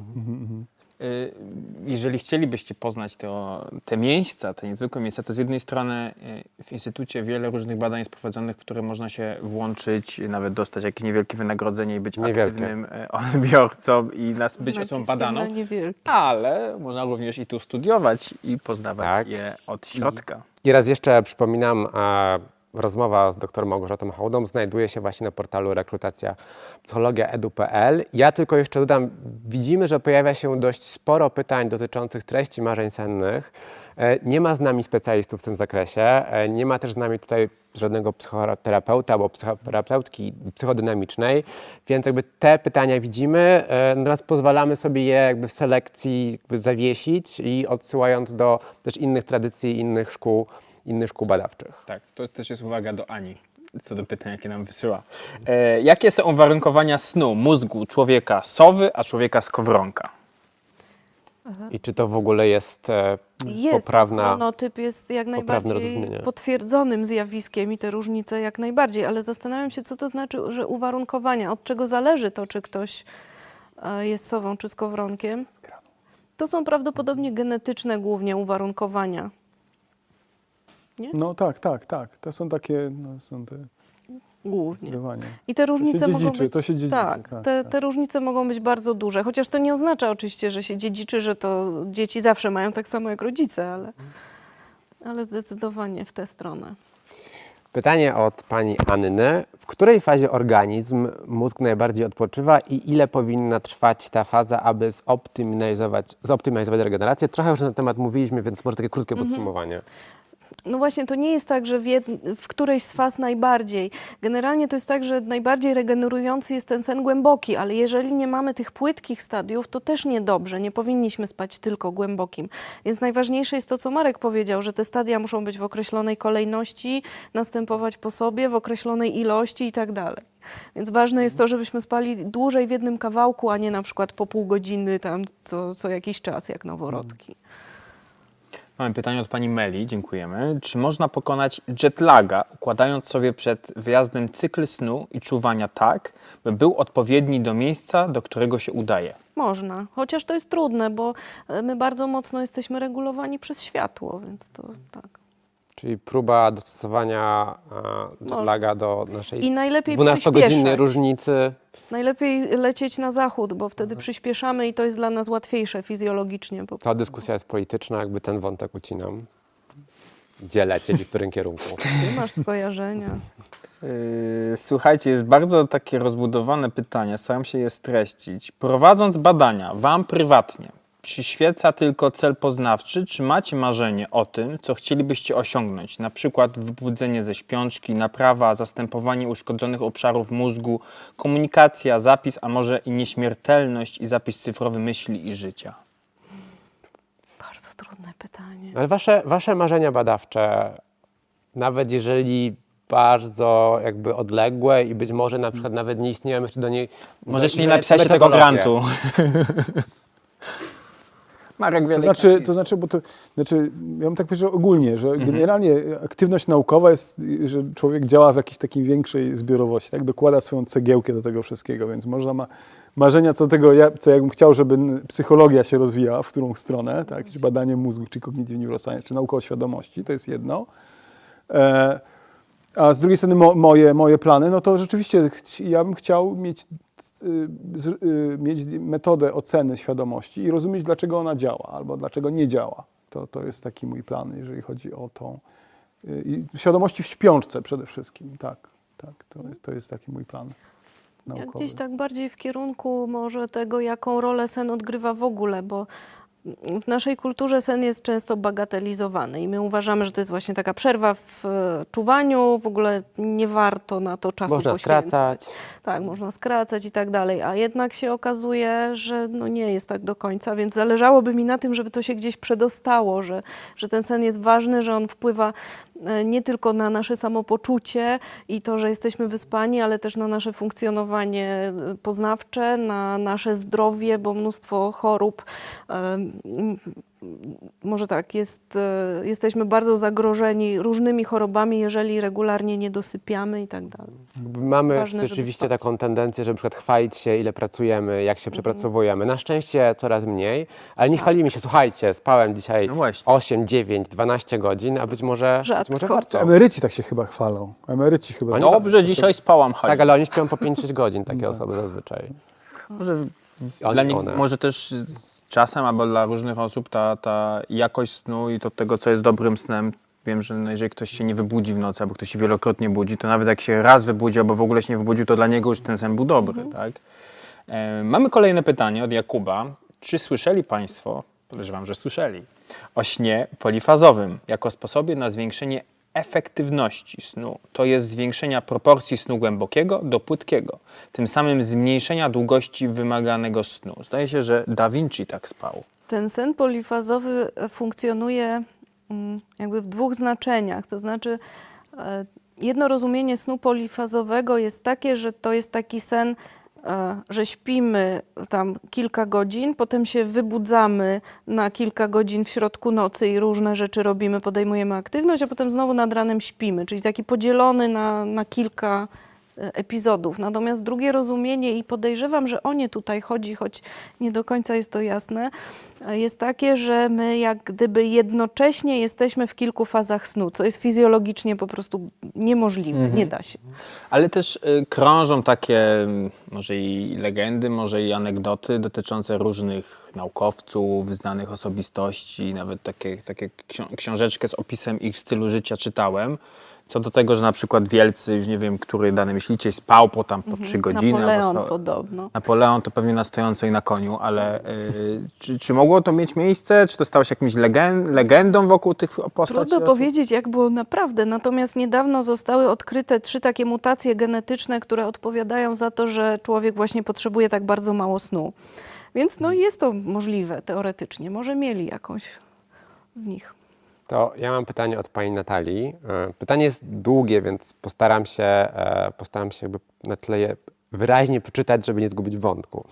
Jeżeli chcielibyście poznać to, te miejsca, te niezwykłe miejsca, to z jednej strony y, w Instytucie wiele różnych badań jest prowadzonych, w które można się włączyć, nawet dostać jakieś niewielkie wynagrodzenie i być Niewielkie. aktywnym y, odbiorcą i nas być Znacie osobą badaną. Ale można również i tu studiować i poznawać Tak. je od środka. I raz jeszcze przypominam, e, rozmowa z dr Małgorzatą Hołdą znajduje się właśnie na portalu rekrutacja psychologia.edu.pl. Ja tylko jeszcze dodam, widzimy, że pojawia się dość sporo pytań dotyczących treści marzeń sennych. E, Nie ma z nami specjalistów w tym zakresie, e, nie ma też z nami tutaj żadnego psychoterapeuta albo psychoterapeutki psychodynamicznej, więc jakby te pytania widzimy, e, natomiast pozwalamy sobie je jakby w selekcji jakby zawiesić i odsyłając do też innych tradycji, innych szkół, innych szkół badawczych. Tak, to też jest uwaga do Ani, co do pytań, jakie nam wysyła. E, jakie są uwarunkowania snu mózgu człowieka sowy, a człowieka skowronka? I czy to w ogóle jest e, Jest, poprawna... chronotyp jest jak najbardziej potwierdzonym zjawiskiem i te różnice jak najbardziej, ale zastanawiam się, co to znaczy, że uwarunkowania, od czego zależy to, czy ktoś e, jest sową czy skowronkiem. To są prawdopodobnie genetyczne głównie uwarunkowania. No tak, tak, tak. To są takie, no, są te Głównie. I te różnice mogą dziedziczy, być. to się dziedziczy, tak, tak, te, tak. te różnice mogą być bardzo duże. Chociaż to nie oznacza oczywiście, że się dziedziczy, że to dzieci zawsze mają tak samo jak rodzice, ale, ale zdecydowanie w tę stronę. Pytanie od pani Anny. W której fazie organizm mózg najbardziej odpoczywa i ile powinna trwać ta faza, aby zoptymalizować, zoptymalizować regenerację? Trochę już na ten temat mówiliśmy, więc może takie krótkie Mhm. No właśnie, to nie jest tak, że w, jed- w którejś z faz najbardziej. Generalnie to jest tak, że najbardziej regenerujący jest ten sen głęboki, ale jeżeli nie mamy tych płytkich stadiów, to też niedobrze. Nie powinniśmy spać tylko głębokim. Więc najważniejsze jest to, co Marek powiedział, że te stadia muszą być w określonej kolejności, następować po sobie, w określonej ilości i tak dalej. Więc ważne jest to, żebyśmy spali dłużej w jednym kawałku, a nie na przykład po pół godziny tam co, co jakiś czas, jak noworodki. Mamy pytanie od pani Meli, dziękujemy. Czy można pokonać jetlaga, układając sobie przed wyjazdem cykl snu i czuwania tak, by był odpowiedni do miejsca, do którego się udaje? Można, chociaż to jest trudne, bo e, my bardzo mocno jesteśmy regulowani przez światło, więc to tak. Czyli próba dostosowania jetlaga do naszej I najlepiej 12-godzinnej przyspieszać. różnicy. Najlepiej lecieć na zachód, bo wtedy przyspieszamy i to jest dla nas łatwiejsze fizjologicznie. Ta dyskusja jest polityczna, jakby ten wątek ucinam. Gdzie lecieć i w którym kierunku? Ty masz skojarzenia. Yy, Słuchajcie, jest bardzo takie rozbudowane pytanie, staram się je streścić. Prowadząc badania, Wam prywatnie przyświeca tylko cel poznawczy, czy macie marzenie o tym, co chcielibyście osiągnąć? Na przykład wybudzenie ze śpiączki, naprawa, zastępowanie uszkodzonych obszarów mózgu, komunikacja, zapis, a może i nieśmiertelność i zapis cyfrowy myśli i życia. Bardzo trudne pytanie. Ale wasze, wasze marzenia badawcze, nawet jeżeli bardzo jakby odległe i być może na przykład nawet nie istnieją jeszcze do niej. Możesz nie napisać tego grantu. Marek To znaczy, to znaczy, bo to, znaczy, ja bym tak powiedział ogólnie, że Mhm. generalnie aktywność naukowa jest, że człowiek działa w jakiejś takiej większej zbiorowości, tak? dokłada swoją cegiełkę do tego wszystkiego, więc można ma marzenia co do tego, ja, co ja bym chciał, żeby psychologia się rozwijała, w którą stronę, tak? Jakieś badanie mózgu, czy cognitive neuroscience, czy nauka o świadomości, to jest jedno. E, a z drugiej strony mo, moje, moje plany, no to rzeczywiście ja bym chciał mieć, mieć metodę oceny świadomości i rozumieć, dlaczego ona działa albo dlaczego nie działa. To, to jest taki mój plan, jeżeli chodzi o tą y, i świadomości w śpiączce przede wszystkim. Tak, tak, to jest, to jest taki mój plan Ja naukowy. gdzieś tak bardziej w kierunku może tego, jaką rolę sen odgrywa w ogóle, bo w naszej kulturze sen jest często bagatelizowany i my uważamy, że to jest właśnie taka przerwa w e, czuwaniu, w ogóle nie warto na to czasu Można poświęcać. skracać. Tak, można skracać i tak dalej, a jednak się okazuje, że no nie jest tak do końca, więc zależałoby mi na tym, żeby to się gdzieś przedostało, że, że ten sen jest ważny, że on wpływa nie tylko na nasze samopoczucie i to, że jesteśmy wyspani, ale też na nasze funkcjonowanie e, poznawcze, na nasze zdrowie, bo mnóstwo chorób m, może tak, jest, e, jesteśmy bardzo zagrożeni różnymi chorobami, jeżeli regularnie nie dosypiamy i tak dalej. Mamy Ważne, rzeczywiście taką tendencję, żeby na przykład chwalić się, ile pracujemy, jak się przepracowujemy. Na szczęście coraz mniej, ale nie chwalimy się, słuchajcie, spałem dzisiaj No właśnie. 8, 9, 12 godzin, a być może, być może warto. Emeryci tak się chyba chwalą. Emeryci chyba. Oni- tak. Dobrze, dzisiaj spałam, Hali. Tak, ale oni śpią po 5-6 godzin, takie osoby zazwyczaj. Może, Oni, one. może też czasem, albo dla różnych osób ta, ta jakość snu i to tego, co jest dobrym snem. Wiem, że no, jeżeli ktoś się nie wybudzi w nocy, albo ktoś się wielokrotnie budzi, to nawet jak się raz wybudzi, albo w ogóle się nie wybudził, to dla niego już ten sen był dobry, tak? E, mamy kolejne pytanie od Jakuba. Czy słyszeli Państwo, podejrzewam, że słyszeli, o śnie polifazowym jako sposobie na zwiększenie efektywności snu, to jest zwiększenia proporcji snu głębokiego do płytkiego, tym samym zmniejszenia długości wymaganego snu. Zdaje się, że Da Vinci tak spał. Ten sen polifazowy funkcjonuje mm, jakby w dwóch znaczeniach. To znaczy, e, jedno rozumienie snu polifazowego jest takie, że to jest taki sen, że śpimy tam kilka godzin, potem się wybudzamy na kilka godzin w środku nocy i różne rzeczy robimy, podejmujemy aktywność, a potem znowu nad ranem śpimy, czyli taki podzielony na, na kilka e, epizodów. Natomiast drugie rozumienie, i podejrzewam, że o nie tutaj chodzi, choć nie do końca jest to jasne, jest takie, że my jak gdyby jednocześnie jesteśmy w kilku fazach snu, co jest fizjologicznie po prostu niemożliwe, nie da się. Ale też y, krążą takie może i legendy, może i anegdoty dotyczące różnych naukowców, znanych osobistości, nawet takie, takie ksią- książeczkę z opisem ich stylu życia czytałem. Co do tego, że na przykład wielcy, już nie wiem, który dany myślicie, spał po tam po trzy godziny. albo Napoleon spał- podobno. Napoleon to pewnie na stojąco i na koniu, ale y, czy, czy mogło to mieć miejsce? Czy to stało się jakimś legen, legendą wokół tych postaci? Trudno osób? powiedzieć, jak było naprawdę. Natomiast niedawno zostały odkryte trzy takie mutacje genetyczne, które odpowiadają za to, że człowiek właśnie potrzebuje tak bardzo mało snu. Więc no jest to możliwe teoretycznie. Może mieli jakąś z nich. To ja mam pytanie od pani Natalii. E, Pytanie jest długie, więc postaram się, e, postaram się jakby na tyle je wyraźnie przeczytać, żeby nie zgubić wątku.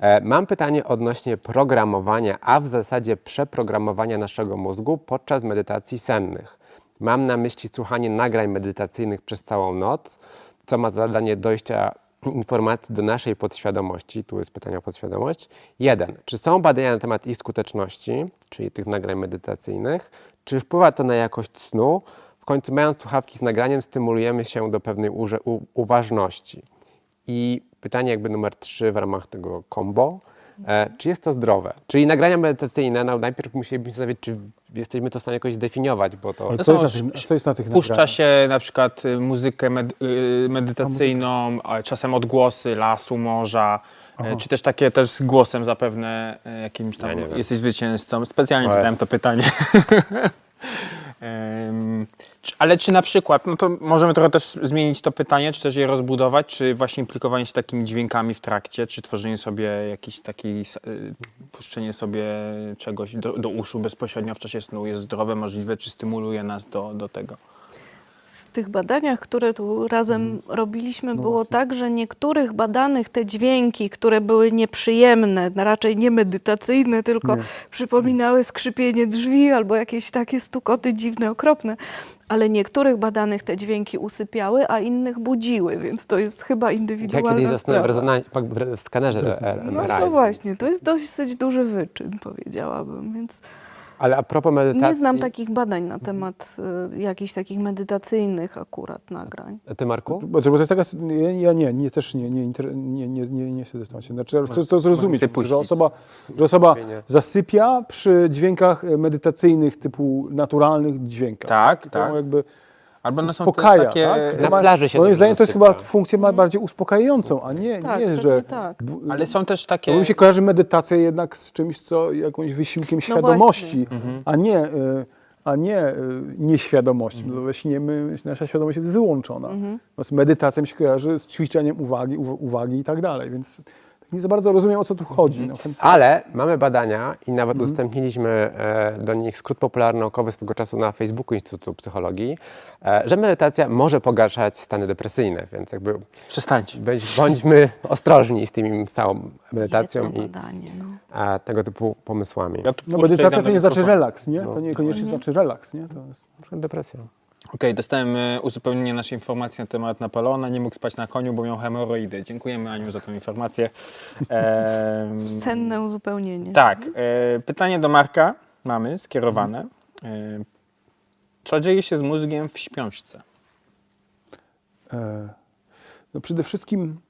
E, Mam pytanie odnośnie programowania, a w zasadzie przeprogramowania naszego mózgu podczas medytacji sennych. Mam na myśli słuchanie nagrań medytacyjnych przez całą noc, co ma za zadanie dojścia informacji do naszej podświadomości. Tu jest pytanie o podświadomość. Jeden. Czy są badania na temat ich skuteczności, czyli tych nagrań medytacyjnych? Czy wpływa to na jakość snu, w końcu mając słuchawki z nagraniem stymulujemy się do pewnej u- uważności. I pytanie jakby numer trzy w ramach tego combo, e, czy jest to zdrowe? Czyli nagrania medytacyjne, no najpierw musielibyśmy się zastanowić, czy jesteśmy to w stanie jakoś zdefiniować, bo to... Ale To co, jest na tych, sz- co jest na tych Puszcza nagraniach? się na przykład y, muzykę med- y, medytacyjną, czasem odgłosy lasu, morza, y, czy też takie też z głosem zapewne y, jakimś tam, Ja nie wiem. jesteś zwycięzcą. Specjalnie zadałem jest. to pytanie. Czy- Ale czy na przykład, no to możemy trochę też zmienić to pytanie, czy też je rozbudować, czy właśnie implikowanie się takimi dźwiękami w trakcie, czy tworzenie sobie jakiś taki, y, puszczenie sobie czegoś do, do uszu bezpośrednio w czasie snu jest zdrowe, możliwe, czy stymuluje nas do, do tego? W tych badaniach, które tu razem Mhm. robiliśmy, No było tak, że niektórych badanych te dźwięki, które były nieprzyjemne, no raczej nie medytacyjne, tylko Nie. przypominały skrzypienie drzwi albo jakieś takie stukoty dziwne, okropne, ale niektórych badanych te dźwięki usypiały, a innych budziły, więc to jest chyba Ja indywidualna kiedyś zasnąłem w, w skanerze Rezonancie. No MRI. to właśnie, to jest dosyć duży wyczyn, powiedziałabym, więc Ale a propos medytacji... nie znam takich badań na temat y, jakichś takich medytacyjnych akurat nagrań. A Ty, Marku? Bo to bo to jest taka, ja, nie, nie, też nie, nie, nie, nie, nie, nie siedzę w temacie. Znaczy, chcę to zrozumieć, że osoba, że osoba zasypia przy dźwiękach e, medytacyjnych typu naturalnych dźwiękach. Tak, To tak. jakby Albo one są uspokaja, takie... tak? Na ma- plaży się Moim zdaniem to jest chyba funkcję ma bardziej uspokajającą, a nie, Tak, nie pewnie że... tak. Ale są też takie... Bo mi się kojarzy medytacja jednak z czymś, co jakimś wysiłkiem No świadomości, Mhm. a nie, e, a nie e, nieświadomości. We śnie my, nasza świadomość jest wyłączona. Natomiast medytacja mi się kojarzy z ćwiczeniem uwagi, uw- uwagi i tak dalej, więc tak nie za bardzo rozumiem, o co tu chodzi. No, chętnie- Ale mamy badania i nawet udostępniliśmy e, do nich skrót popularno-naukowy swego czasu na Facebooku Instytutu Psychologii, e, że medytacja może pogarszać stany depresyjne, więc jakby Przestańcie. bądź, bądźmy ostrożni z tym całą medytacją Jedno i badanie, no. tego typu pomysłami. Ja No, medytacja to nie znaczy relaks, nie? To niekoniecznie znaczy relaks, nie? To jest... Depresja. Okej, dostałem e, uzupełnienie naszej informacji na temat Napoleona. Nie mógł spać na koniu, bo miał hemoroidy. Dziękujemy Aniu za tę informację. Cenne uzupełnienie. Tak. E, pytanie do Marka mamy skierowane. E, co dzieje się z mózgiem w śpiączce? E, No przede wszystkim,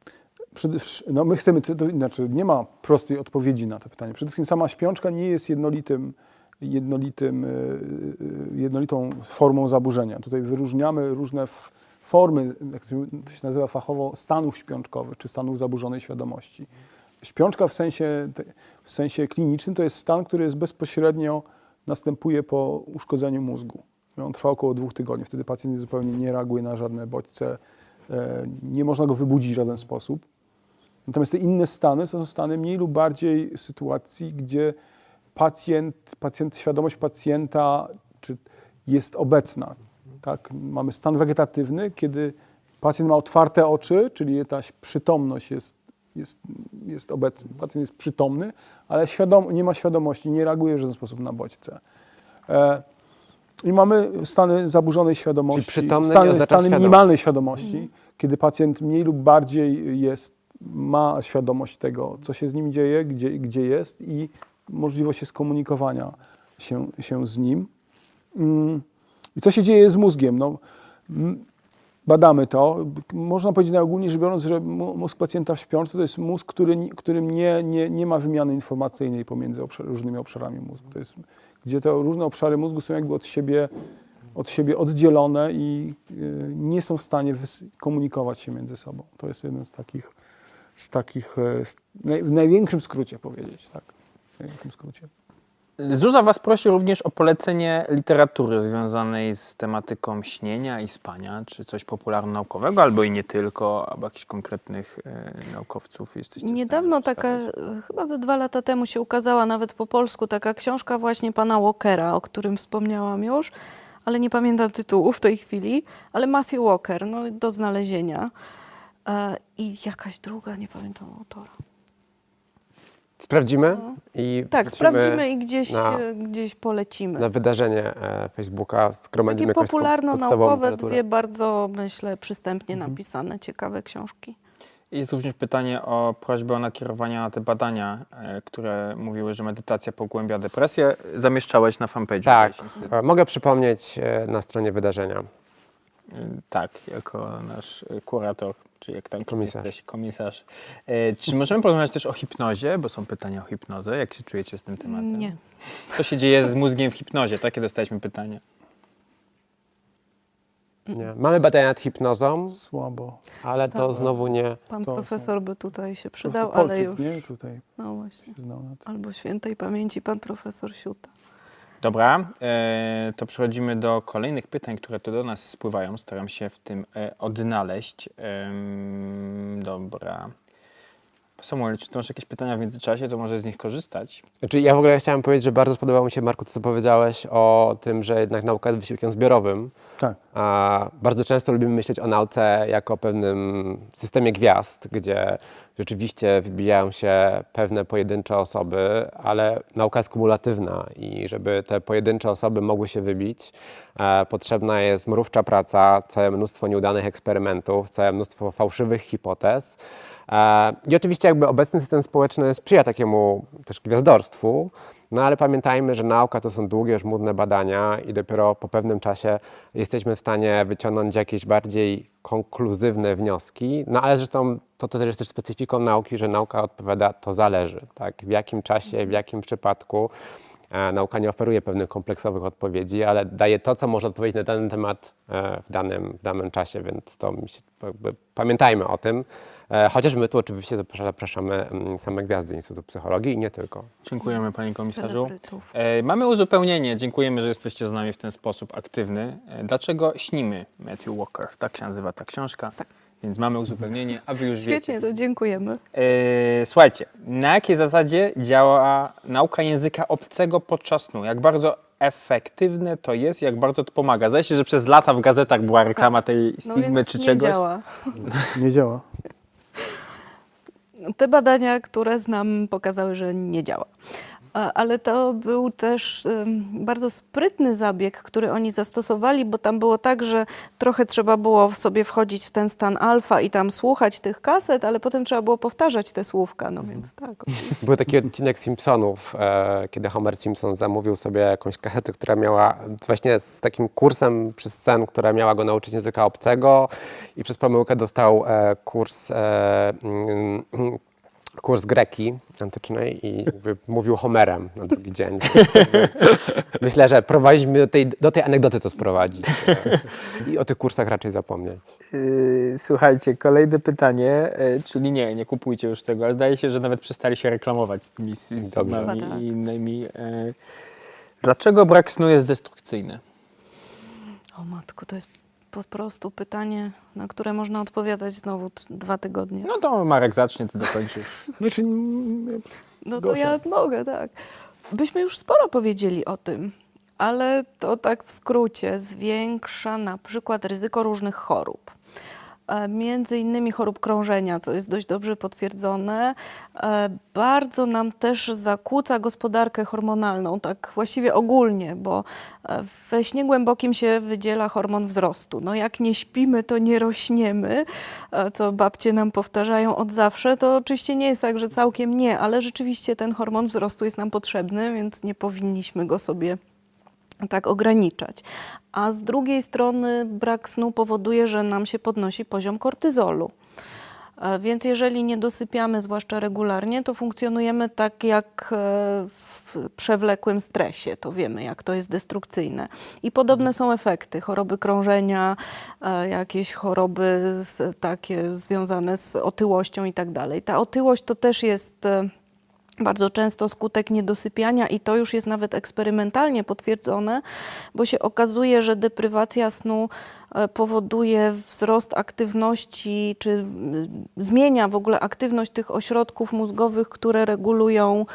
no my chcemy, to, to, znaczy nie ma prostej odpowiedzi na to pytanie. Przede wszystkim sama śpiączka nie jest jednolitym, jednolitym, e, e, jednolitą formą zaburzenia. Tutaj wyróżniamy różne formy, jak to się nazywa fachowo, stanów śpiączkowych czy stanów zaburzonej świadomości. Śpiączka w sensie, w sensie klinicznym to jest stan, który jest bezpośrednio następuje po uszkodzeniu mózgu. On trwa około dwóch tygodni. Wtedy pacjent zupełnie nie reaguje na żadne bodźce, e, nie można go wybudzić w żaden sposób. Natomiast te inne stany są stany mniej lub bardziej sytuacji, gdzie pacjent, pacjent świadomość pacjenta czy jest obecna. Tak? Mamy stan wegetatywny, kiedy pacjent ma otwarte oczy, czyli ta przytomność jest, jest, jest obecna. Pacjent jest przytomny, ale świadom, nie ma świadomości, nie reaguje w żaden sposób na bodźce. E, I mamy stany zaburzonej świadomości, Czyli przytomny stany, stany minimalnej świadomości, kiedy pacjent mniej lub bardziej jest, ma świadomość tego, co się z nim dzieje, gdzie, gdzie jest i możliwość skomunikowania się, się z nim. Mm, I co się dzieje z mózgiem? No, badamy to. Można powiedzieć najogólniej rzecz biorąc, że mózg pacjenta w śpiączce to jest mózg, który, którym nie, nie, nie ma wymiany informacyjnej pomiędzy obszar, różnymi obszarami mózgu. To jest, gdzie te różne obszary mózgu są jakby od siebie, od siebie oddzielone i y, nie są w stanie komunikować się między sobą. To jest jeden z takich, z takich naj, w największym skrócie powiedzieć, tak. W największym skrócie. Zuza Was prosi również o polecenie literatury związanej z tematyką śnienia i spania, czy coś popularno-naukowego, albo i nie tylko, albo jakichś konkretnych e, naukowców jesteście Niedawno taka, chyba ze dwa lata temu się ukazała nawet po polsku taka książka właśnie pana Walkera, o którym wspomniałam już, ale nie pamiętam tytułu w tej chwili, ale Matthew Walker, no do znalezienia. E, I jakaś druga, nie pamiętam autora. Sprawdzimy i Tak, wrócimy sprawdzimy i gdzieś, na- e, gdzieś polecimy. na wydarzenie e, Facebooka, zgromadzimy Takie jakąś po- podstawową popularno-naukowe, literaturę. dwie bardzo, myślę, przystępnie Mhm. napisane, ciekawe książki. Jest również pytanie o prośbę o nakierowania na te badania, e, które mówiły, że medytacja pogłębia depresję. Zamieszczałeś na fanpage. Tak, e, mogę przypomnieć e, na stronie wydarzenia. Y, Tak, jako nasz y, kurator, czy jak tam Komisarz. jesteś, komisarz. E, Czy możemy porozmawiać też o hipnozie, bo są pytania o hipnozę. Jak się czujecie z tym tematem? Nie. Co się dzieje z mózgiem w hipnozie? Takie dostaliśmy pytanie. Nie. Mamy badania nad hipnozą, Słabo. ale to Tak. znowu nie. Pan To profesor by tutaj się przydał, ale Polczyk, już. Nie, tutaj No właśnie. się znał na tym. Albo świętej pamięci pan profesor Siuta. Dobra, e, to przechodzimy do kolejnych pytań, które tu do nas spływają. Staram się w tym e, odnaleźć. Dobra. Samuel, czy ty masz jakieś pytania w międzyczasie, to może z nich korzystać. Znaczy, ja w ogóle chciałem powiedzieć, że bardzo spodobało mi się, Marku, to co powiedziałeś o tym, że jednak nauka jest wysiłkiem zbiorowym. Tak. A bardzo często lubimy myśleć o nauce jako o pewnym systemie gwiazd, gdzie rzeczywiście wybijają się pewne pojedyncze osoby, ale nauka jest kumulatywna i żeby te pojedyncze osoby mogły się wybić, e, potrzebna jest mrówcza praca, całe mnóstwo nieudanych eksperymentów, całe mnóstwo fałszywych hipotez. E, I oczywiście jakby obecny system społeczny sprzyja takiemu też gwiazdorstwu, no ale pamiętajmy, że nauka to są długie, żmudne badania i dopiero po pewnym czasie jesteśmy w stanie wyciągnąć jakieś bardziej konkluzywne wnioski. No ale zresztą to, to też jest też specyfiką nauki, że nauka odpowiada, to zależy, tak? W jakim czasie, w jakim przypadku. E, Nauka nie oferuje pewnych kompleksowych odpowiedzi, ale daje to, co może odpowiedzieć na dany temat e, w danym, w danym czasie, więc to się, jakby, pamiętajmy o tym. E, Chociaż my tu oczywiście zapraszamy, zapraszamy mm, same gwiazdy Instytutu Psychologii i nie tylko. Dziękujemy panie komisarzu. E, mamy uzupełnienie. Dziękujemy, że jesteście z nami w ten sposób aktywny. E, dlaczego śnimy Matthew Walker? Tak się nazywa ta książka. Więc mamy uzupełnienie, a wy już Świetnie, wiecie. to dziękujemy. E, słuchajcie, na jakiej zasadzie działa nauka języka obcego podczas snu? Jak bardzo efektywne to jest, jak bardzo to pomaga? Zdaje się, że przez lata w gazetach była reklama tej No Sigmy więc czy nie czegoś. działa. Nie działa. Te badania, które znam, pokazały, że nie działa. Ale to był też bardzo sprytny zabieg, który oni zastosowali, bo tam było tak, że trochę trzeba było w sobie wchodzić w ten stan alfa i tam słuchać tych kaset, ale potem trzeba było powtarzać te słówka, no więc tak. Był taki odcinek Simpsonów, e, kiedy Homer Simpson zamówił sobie jakąś kasetę, która miała właśnie z takim kursem przez sen, która miała go nauczyć języka obcego i przez pomyłkę dostał e, kurs e, mm, kurs greki antycznej i jakby mówił Homerem na drugi dzień. Myślę, że prowadziliśmy do tej, do tej anegdoty to sprowadzić i o tych kursach raczej zapomnieć. Yy, Słuchajcie, kolejne pytanie, e, czyli nie, nie kupujcie już tego, ale zdaje się, że nawet przestali się reklamować z tymi s- Dobrze. Sigmami Chyba tak. i innymi. e. Dlaczego brak snu jest destrukcyjny? O matko, to jest po prostu pytanie, na które można odpowiadać znowu dwa tygodnie. No to Marek zacznie, ty dokończysz. Znaczy, mm, No to Gosia. ja mogę, tak. Byśmy już sporo powiedzieli o tym, ale to tak w skrócie zwiększa na przykład ryzyko różnych chorób. E, Między innymi chorób krążenia, co jest dość dobrze potwierdzone. E, Bardzo nam też zakłóca gospodarkę hormonalną, tak właściwie ogólnie, bo e, we śnie głębokim się wydziela hormon wzrostu. No jak nie śpimy, to nie rośniemy, co babcie nam powtarzają od zawsze. To oczywiście nie jest tak, że całkiem nie, ale rzeczywiście ten hormon wzrostu jest nam potrzebny, więc nie powinniśmy go sobie tak ograniczać. A z drugiej strony brak snu powoduje, że nam się podnosi poziom kortyzolu. E, Więc jeżeli nie dosypiamy, zwłaszcza regularnie, to funkcjonujemy tak jak e, w przewlekłym stresie. To wiemy, jak to jest destrukcyjne. I podobne są efekty choroby krążenia, e, jakieś choroby takie związane z otyłością i tak dalej. Ta otyłość to też jest. Bardzo często skutek niedosypiania i to już jest nawet eksperymentalnie potwierdzone, bo się okazuje, że deprywacja snu e, powoduje wzrost aktywności, czy zmienia w ogóle aktywność tych ośrodków mózgowych, które regulują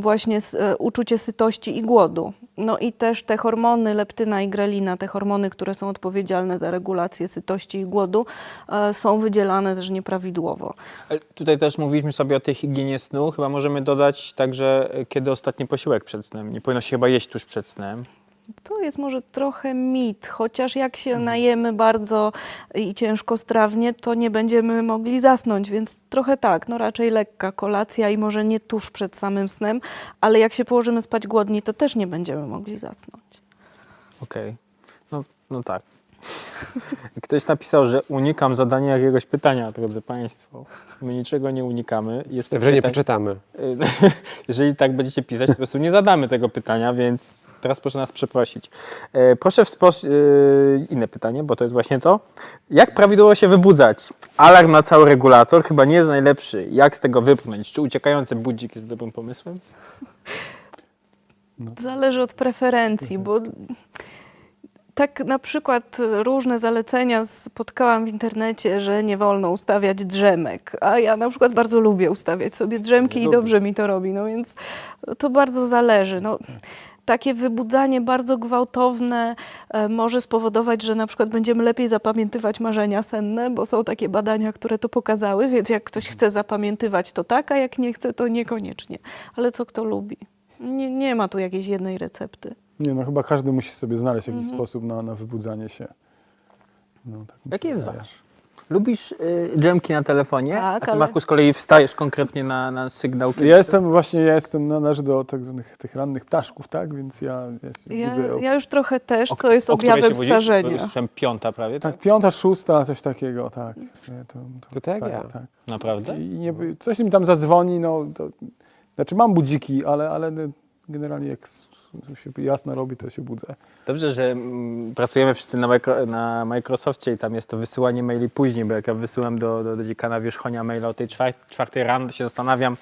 właśnie e, uczucie sytości i głodu. No i też te hormony, leptyna i grelina, te hormony, które są odpowiedzialne za regulację sytości i głodu, e, są wydzielane też nieprawidłowo. Ale Tutaj też mówiliśmy sobie o tej higienie snu. Chyba możemy dodać także, e, kiedy ostatni posiłek przed snem. Nie powinno się chyba jeść tuż przed snem. To jest może trochę mit, chociaż jak się najemy bardzo i ciężko strawnie, to nie będziemy mogli zasnąć, więc trochę tak, no raczej lekka kolacja i może nie tuż przed samym snem, ale jak się położymy spać głodni, to też nie będziemy mogli zasnąć. Okej. No, no tak. Ktoś napisał, że unikam zadania jakiegoś pytania, drodzy Państwo. My niczego nie unikamy. Jest Że nie pytań- przeczytamy. Jeżeli tak będziecie pisać, to po prostu nie zadamy tego pytania, więc teraz proszę nas przeprosić. E, proszę w sposób... E, inne pytanie, bo to jest właśnie to. Jak prawidłowo się wybudzać? Alarm na cały regulator chyba nie jest najlepszy. Jak z tego wypchnąć? Czy uciekający budzik jest dobrym pomysłem? Zależy od preferencji, bo tak na przykład różne zalecenia spotkałam w internecie, że nie wolno ustawiać drzemek, a ja na przykład bardzo lubię ustawiać sobie drzemki i lubię. dobrze mi to robi, no więc to bardzo zależy. No, takie wybudzanie bardzo gwałtowne e, może spowodować, że na przykład będziemy lepiej zapamiętywać marzenia senne, bo są takie badania, które to pokazały, więc jak ktoś chce zapamiętywać, to tak, a jak nie chce, to niekoniecznie. Ale co kto lubi? Nie, nie ma tu jakiejś jednej recepty. Nie, no chyba każdy musi sobie znaleźć jakiś Mhm. sposób na, na wybudzanie się. No, tak Jaki jest wasz? Lubisz y, dżemki na telefonie? Tak, a ty, ale- Marku, z kolei wstajesz konkretnie na, na sygnał. kiedy- Ja jestem właśnie, ja jestem, należę do tak zwanych tych rannych ptaszków, tak? Więc ja, ja się Ja, o, ja już trochę też, O- co jest o której się objawem? To starzenia. Słyszałem piąta prawie, tak? tak, piąta, szósta, coś takiego, tak. Nie, To, To tak jak ja. tak. Naprawdę? I nie, coś mi tam zadzwoni, no to, znaczy mam budziki, ale, ale generalnie jak się jasno robi, to się budzę. Dobrze, że mm, pracujemy wszyscy na, na Microsoftie i tam jest to wysyłanie maili później, bo jak ja wysyłam do, do, do dziekana wierzchonia maila o tej czwar- czwartej rano, to się zastanawiam,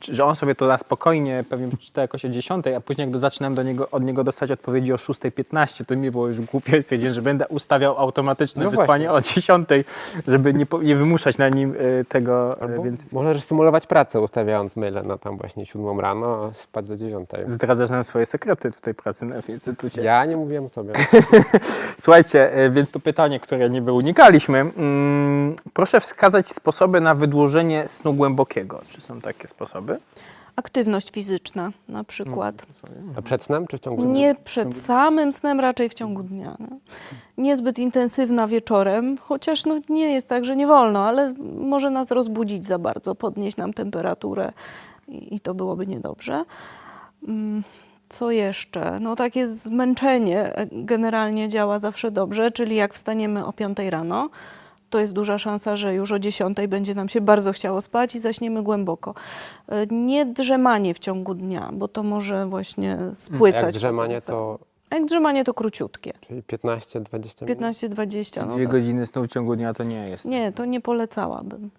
że on sobie to na spokojnie pewnie przeczyta jakoś o 10, a później jak do, zaczynam do niego, od niego dostać odpowiedzi o 6.15, to mi było już głupio i stwierdziłem, że będę ustawiał automatyczne No wysłanie o 10, żeby nie, nie wymuszać na nim y, tego, y, Albo więc Możesz stymulować pracę, ustawiając maile na tam właśnie siódmą rano, a spać do dziewiątej. zdradzasz nam swoje sekrety tutaj pracy na instytucie. Ja nie mówiłem sobie. Słuchajcie, e, więc to pytanie, które niby unikaliśmy. Mm, proszę wskazać sposoby na wydłużenie snu głębokiego. Czy są takie sposoby? Aktywność fizyczna na przykład. A przed snem czy w ciągu dnia? Nie przed samym snem, raczej w ciągu dnia. No. Niezbyt intensywna wieczorem, chociaż no, nie jest tak, że nie wolno, ale może nas rozbudzić za bardzo, podnieść nam temperaturę i, i to byłoby niedobrze. Mm, Co jeszcze? No takie zmęczenie e, generalnie działa zawsze dobrze, czyli jak wstaniemy o 5 rano, to jest duża szansa, że już o 10 będzie nam się bardzo chciało spać i zaśniemy głęboko. E, Nie drzemanie w ciągu dnia, bo to może właśnie spłycać. Jak drzemanie to Jak drzemanie to króciutkie. czyli 15-20 minut? 15-20. No Dwie tak. godziny snu w ciągu dnia to nie jest. Nie, to nie polecałabym.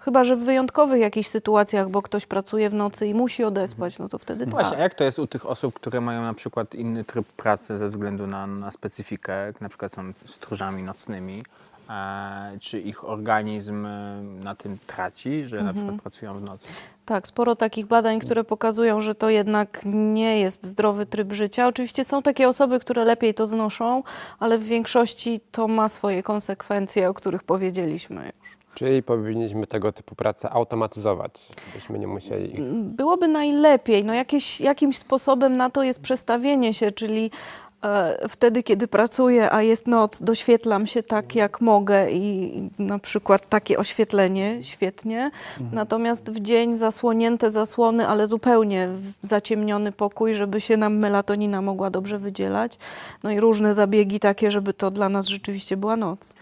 Chyba, że w wyjątkowych jakichś sytuacjach, bo ktoś pracuje w nocy i musi odespać, no to wtedy. Właśnie, a tak. jak to jest u tych osób, które mają na przykład inny tryb pracy ze względu na, na specyfikę, jak na przykład są stróżami nocnymi, czy ich organizm e, na tym traci, że na przykład pracują w nocy? Tak, sporo takich badań, które pokazują, że to jednak nie jest zdrowy tryb życia. Oczywiście są takie osoby, które lepiej to znoszą, ale w większości to ma swoje konsekwencje, o których powiedzieliśmy już. Czyli powinniśmy tego typu pracę automatyzować, żebyśmy nie musieli... Byłoby najlepiej. No jakieś, jakimś sposobem na to jest przestawienie się, czyli wtedy, kiedy pracuję, a jest noc, doświetlam się tak, jak mogę i na przykład takie oświetlenie, świetnie. Natomiast w dzień zasłonięte zasłony, ale zupełnie zaciemniony pokój, żeby się nam melatonina mogła dobrze wydzielać. No i różne zabiegi takie, żeby to dla nas rzeczywiście była noc.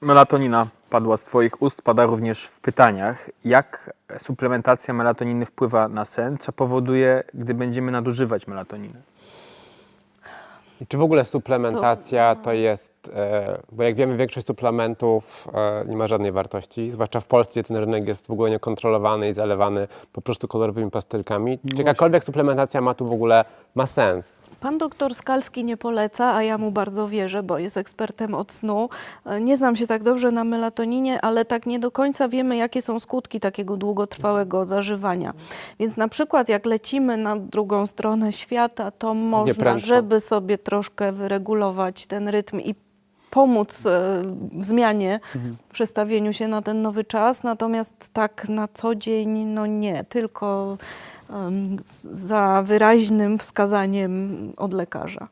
Melatonina padła z Twoich ust, pada również w pytaniach. Jak suplementacja melatoniny wpływa na sen? Co powoduje, gdy będziemy nadużywać melatoniny? I Czy w ogóle suplementacja to jest, e, bo jak wiemy większość suplementów e, nie ma żadnej wartości, zwłaszcza w Polsce, gdzie ten rynek jest w ogóle niekontrolowany i zalewany po prostu kolorowymi pastelkami. Czy jakakolwiek suplementacja ma tu w ogóle, ma sens? Pan doktor Skalski nie poleca, a ja mu bardzo wierzę, bo jest ekspertem od snu. E, Nie znam się tak dobrze na melatoninie, ale tak nie do końca wiemy, jakie są skutki takiego długotrwałego zażywania. Więc na przykład jak lecimy na drugą stronę świata, to można, żeby sobie troszkę wyregulować ten rytm i pomóc e, w zmianie, w przestawieniu się na ten nowy czas, natomiast tak na co dzień, no nie, tylko za wyraźnym wskazaniem od lekarza.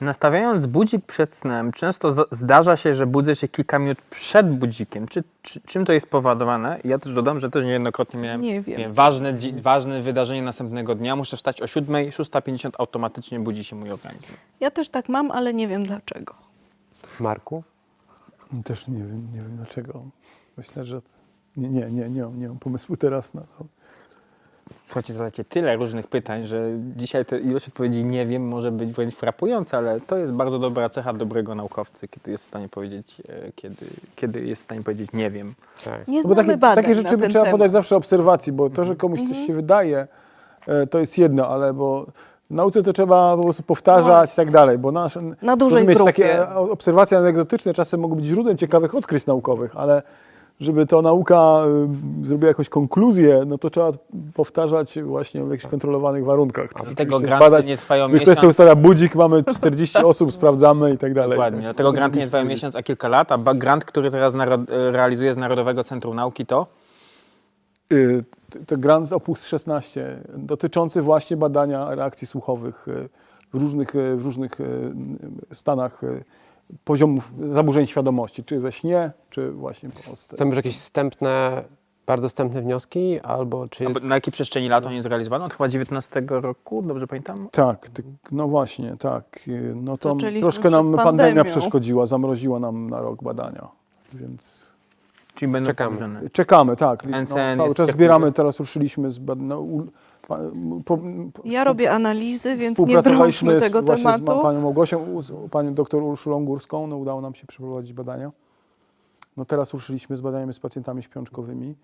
Nastawiając budzik przed snem, często za- zdarza się, że budzę się kilka minut przed budzikiem. Czy, czy, czym to jest spowodowane? Ja też dodam, że też niejednokrotnie miałem, Nie wiem. ważne, ważne wydarzenie następnego dnia. Muszę wstać o 7, 6.50 automatycznie budzi się mój organizm. Ja też tak mam, ale nie wiem dlaczego. Marku? Też nie wiem, nie wiem dlaczego. Myślę, że nie, nie, nie, nie, mam- nie mam pomysłu teraz na to. Słuchajcie, zadacie tyle różnych pytań, że dzisiaj ta ilość odpowiedzi nie wiem może być wręcz frapująca, ale to jest bardzo dobra cecha dobrego naukowcy, kiedy jest w stanie powiedzieć, e, kiedy, kiedy jest w stanie powiedzieć nie wiem. Tak. Nie No bo takie, badań takie rzeczy trzeba temat. podać zawsze obserwacji, bo to, że komuś coś się wydaje, e, to jest jedno, ale bo w nauce to trzeba po prostu powtarzać i tak dalej, bo nasze, Na dużej mieć grupie. takie obserwacje anegdotyczne, czasem mogą być źródłem ciekawych odkryć naukowych, ale żeby to nauka y, zrobiła jakąś konkluzję, no to trzeba powtarzać właśnie w jakichś kontrolowanych warunkach. Czyli Dlatego granty zbadać, nie trwają gdy ktoś sobie miesiąc. ustawia budzik, mamy 40 osób, sprawdzamy i tak dalej. Dokładnie, dlatego granty nie trwają miesiąc, a kilka lat, a grant, który teraz realizuje z Narodowego Centrum Nauki to? Y, To grant Opus 16 dotyczący właśnie badania reakcji słuchowych y, w różnych, w różnych stanach poziomów zaburzeń świadomości, czy we śnie, czy właśnie po prostu. Chcemy już jakieś wstępne, bardzo wstępne wnioski, albo czy... A Na jakiej przestrzeni lat on jest realizowany? Od chyba 19 roku, dobrze pamiętam? Tak, no właśnie, tak. Y, No to Zaczęliśmy troszkę nam przed pandemia pandemią. przeszkodziła, zamroziła nam na rok badania, więc Czyli będą Czekamy. czekamy, tak. No, cały czas jak zbieramy, teraz ruszyliśmy z no, po, po, Ja robię analizy, więc nie drążmy z- tego z tematu. ma- panią Małgosią, z panią doktor Urszulą Górską. No, udało nam się przeprowadzić badania. No teraz ruszyliśmy z badaniami z pacjentami śpiączkowymi.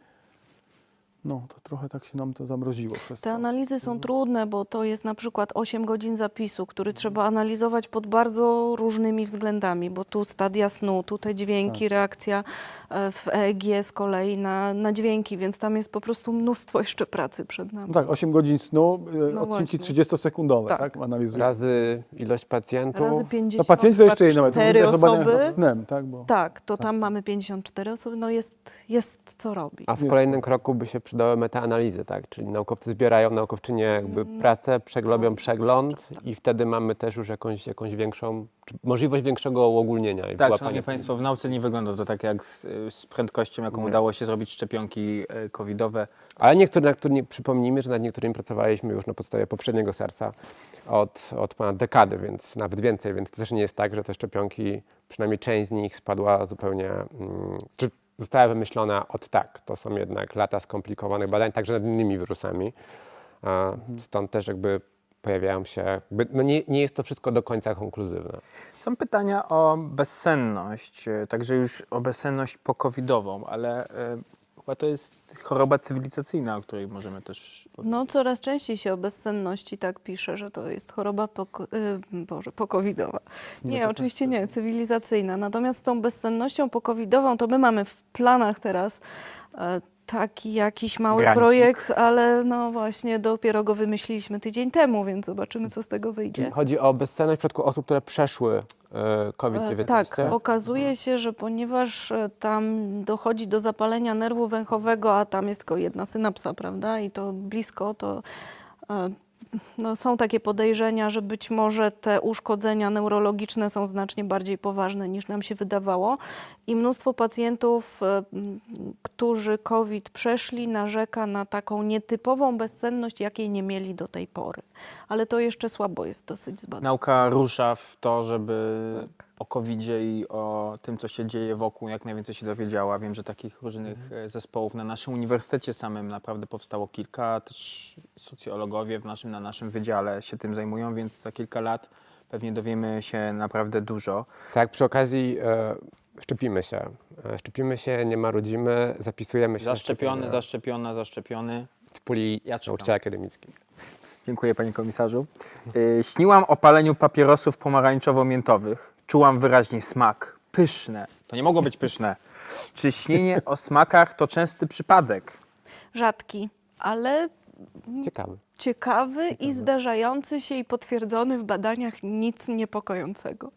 No to trochę tak się nam to zamroziło przez Te to. analizy są trudne, bo to jest na przykład 8 godzin zapisu, który trzeba analizować pod bardzo różnymi względami, bo tu stadia snu, tu te dźwięki, reakcja e, w EEG z kolei na, na dźwięki, więc tam jest po prostu mnóstwo jeszcze pracy przed nami. No tak, 8 godzin snu, y, No odcinki właśnie. 30-sekundowe, tak, Tak. analizujemy. Razy ilość pacjentów. Razy No 50, pacjenci to jeszcze inne, to 4 również badania nad osoby. snem, tak, bo Tak, to tam mamy 54 osoby, no jest, jest co robić. A w kolejnym kroku by się przydały metaanalizy, tak? Czyli naukowcy zbierają, naukowczynie jakby pracę, przerobią przegląd i wtedy mamy też już jakąś, jakąś większą, możliwość większego uogólnienia i Tak, szanowni Państwo, w nauce nie wygląda to tak jak z, z prędkością, jaką Nie. udało się zrobić szczepionki e, covidowe. Ale niektóre, na których przypomnijmy, że nad niektórymi pracowaliśmy już na podstawie poprzedniego serca od, od ponad dekady, więc nawet więcej, więc to też nie jest tak, że te szczepionki, przynajmniej część z nich spadła zupełnie, mm, czy została wymyślona od tak. To są jednak lata skomplikowanych badań, także nad innymi wirusami. Stąd też jakby pojawiają się, no nie, nie jest to wszystko do końca konkluzywne. Są pytania o bezsenność, także już o bezsenność po-covidową, ale e, chyba to jest choroba cywilizacyjna, o której możemy też powiedzieć. No, coraz częściej się o bezsenności tak pisze, że to jest choroba poko- y, Boże, pokowidowa. Nie, oczywiście nie, cywilizacyjna. Natomiast z tą bezsennością pokowidową to my mamy w planach teraz e, taki jakiś mały Grancik. projekt, ale no właśnie dopiero go wymyśliliśmy tydzień temu, więc zobaczymy, co z tego wyjdzie. Chodzi o bezsenność w przypadku osób, które przeszły e, E, COVID-19. Tak, okazuje się, że ponieważ e, tam dochodzi do zapalenia nerwu węchowego, a tam jest tylko jedna synapsa, prawda, i to blisko, to e, no, są takie podejrzenia, że być może te uszkodzenia neurologiczne są znacznie bardziej poważne niż nam się wydawało i mnóstwo pacjentów, e, którzy COVID przeszli, narzeka na taką nietypową bezsenność, jakiej nie mieli do tej pory. Ale to jeszcze słabo jest dosyć zbadane. Nauka rusza w to, żeby Tak. O covid i o tym, co się dzieje wokół, jak najwięcej się dowiedziała. Wiem, że takich różnych Mhm. e, zespołów na naszym uniwersytecie samym naprawdę powstało kilka. Też socjologowie w naszym, na naszym wydziale się tym zajmują, więc za kilka lat pewnie dowiemy się naprawdę dużo. Tak, przy okazji e, szczepimy się. E, szczepimy się, nie marudzimy, zapisujemy się. Zaszczepiony, zaszczepiona, zaszczepiony. w puli Ja nauczyciela. Dziękuję panie komisarzu. Y, Śniłam o paleniu papierosów pomarańczowo-miętowych. Czułam wyraźnie smak. Pyszne. To nie mogło być pyszne. Czy śnienie o smakach to częsty przypadek? Rzadki, ale Ciekawy. ciekawy i zdarzający się i potwierdzony w badaniach nic niepokojącego.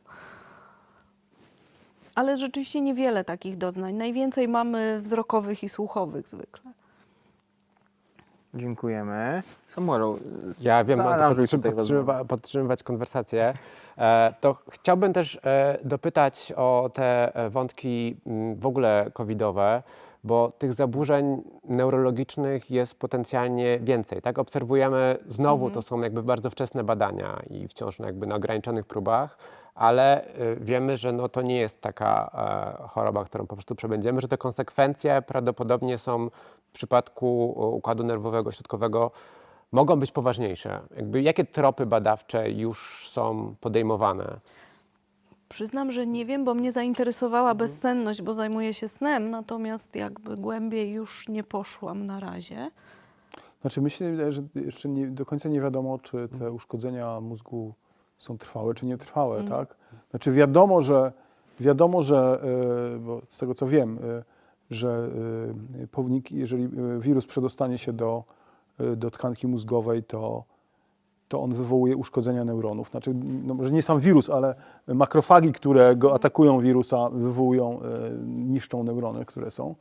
ale rzeczywiście niewiele takich doznań. Najwięcej mamy wzrokowych i słuchowych zwykle. Dziękujemy. Samuelu, Ja wiem, tutaj podtrzymywa, podtrzymywać konwersację. E, to chciałbym też e, dopytać o te e, wątki m, w ogóle covidowe, bo tych zaburzeń neurologicznych jest potencjalnie więcej. Tak, obserwujemy znowu, to są jakby bardzo wczesne badania i wciąż no jakby na ograniczonych próbach, ale y, wiemy, że no to nie jest taka e, choroba, którą po prostu przebędziemy, że te konsekwencje prawdopodobnie są przypadku e, układu nerwowego środkowego mogą być poważniejsze. Jakby jakie tropy badawcze już są podejmowane? Przyznam, że nie wiem, bo mnie zainteresowała bezsenność, bo zajmuję się snem, natomiast jakby głębiej już nie poszłam na razie. Znaczy myślę, że jeszcze nie, do końca nie wiadomo, czy te uszkodzenia mózgu są trwałe, czy nietrwałe, tak? Znaczy wiadomo, że wiadomo, że y, bo z tego co wiem, y, że y, pownik, jeżeli y, wirus przedostanie się do, y, do tkanki mózgowej, to, to on wywołuje uszkodzenia neuronów. Znaczy, no może nie sam wirus, ale makrofagi, które go atakują wirusa, wywołują, niszczą neurony, które są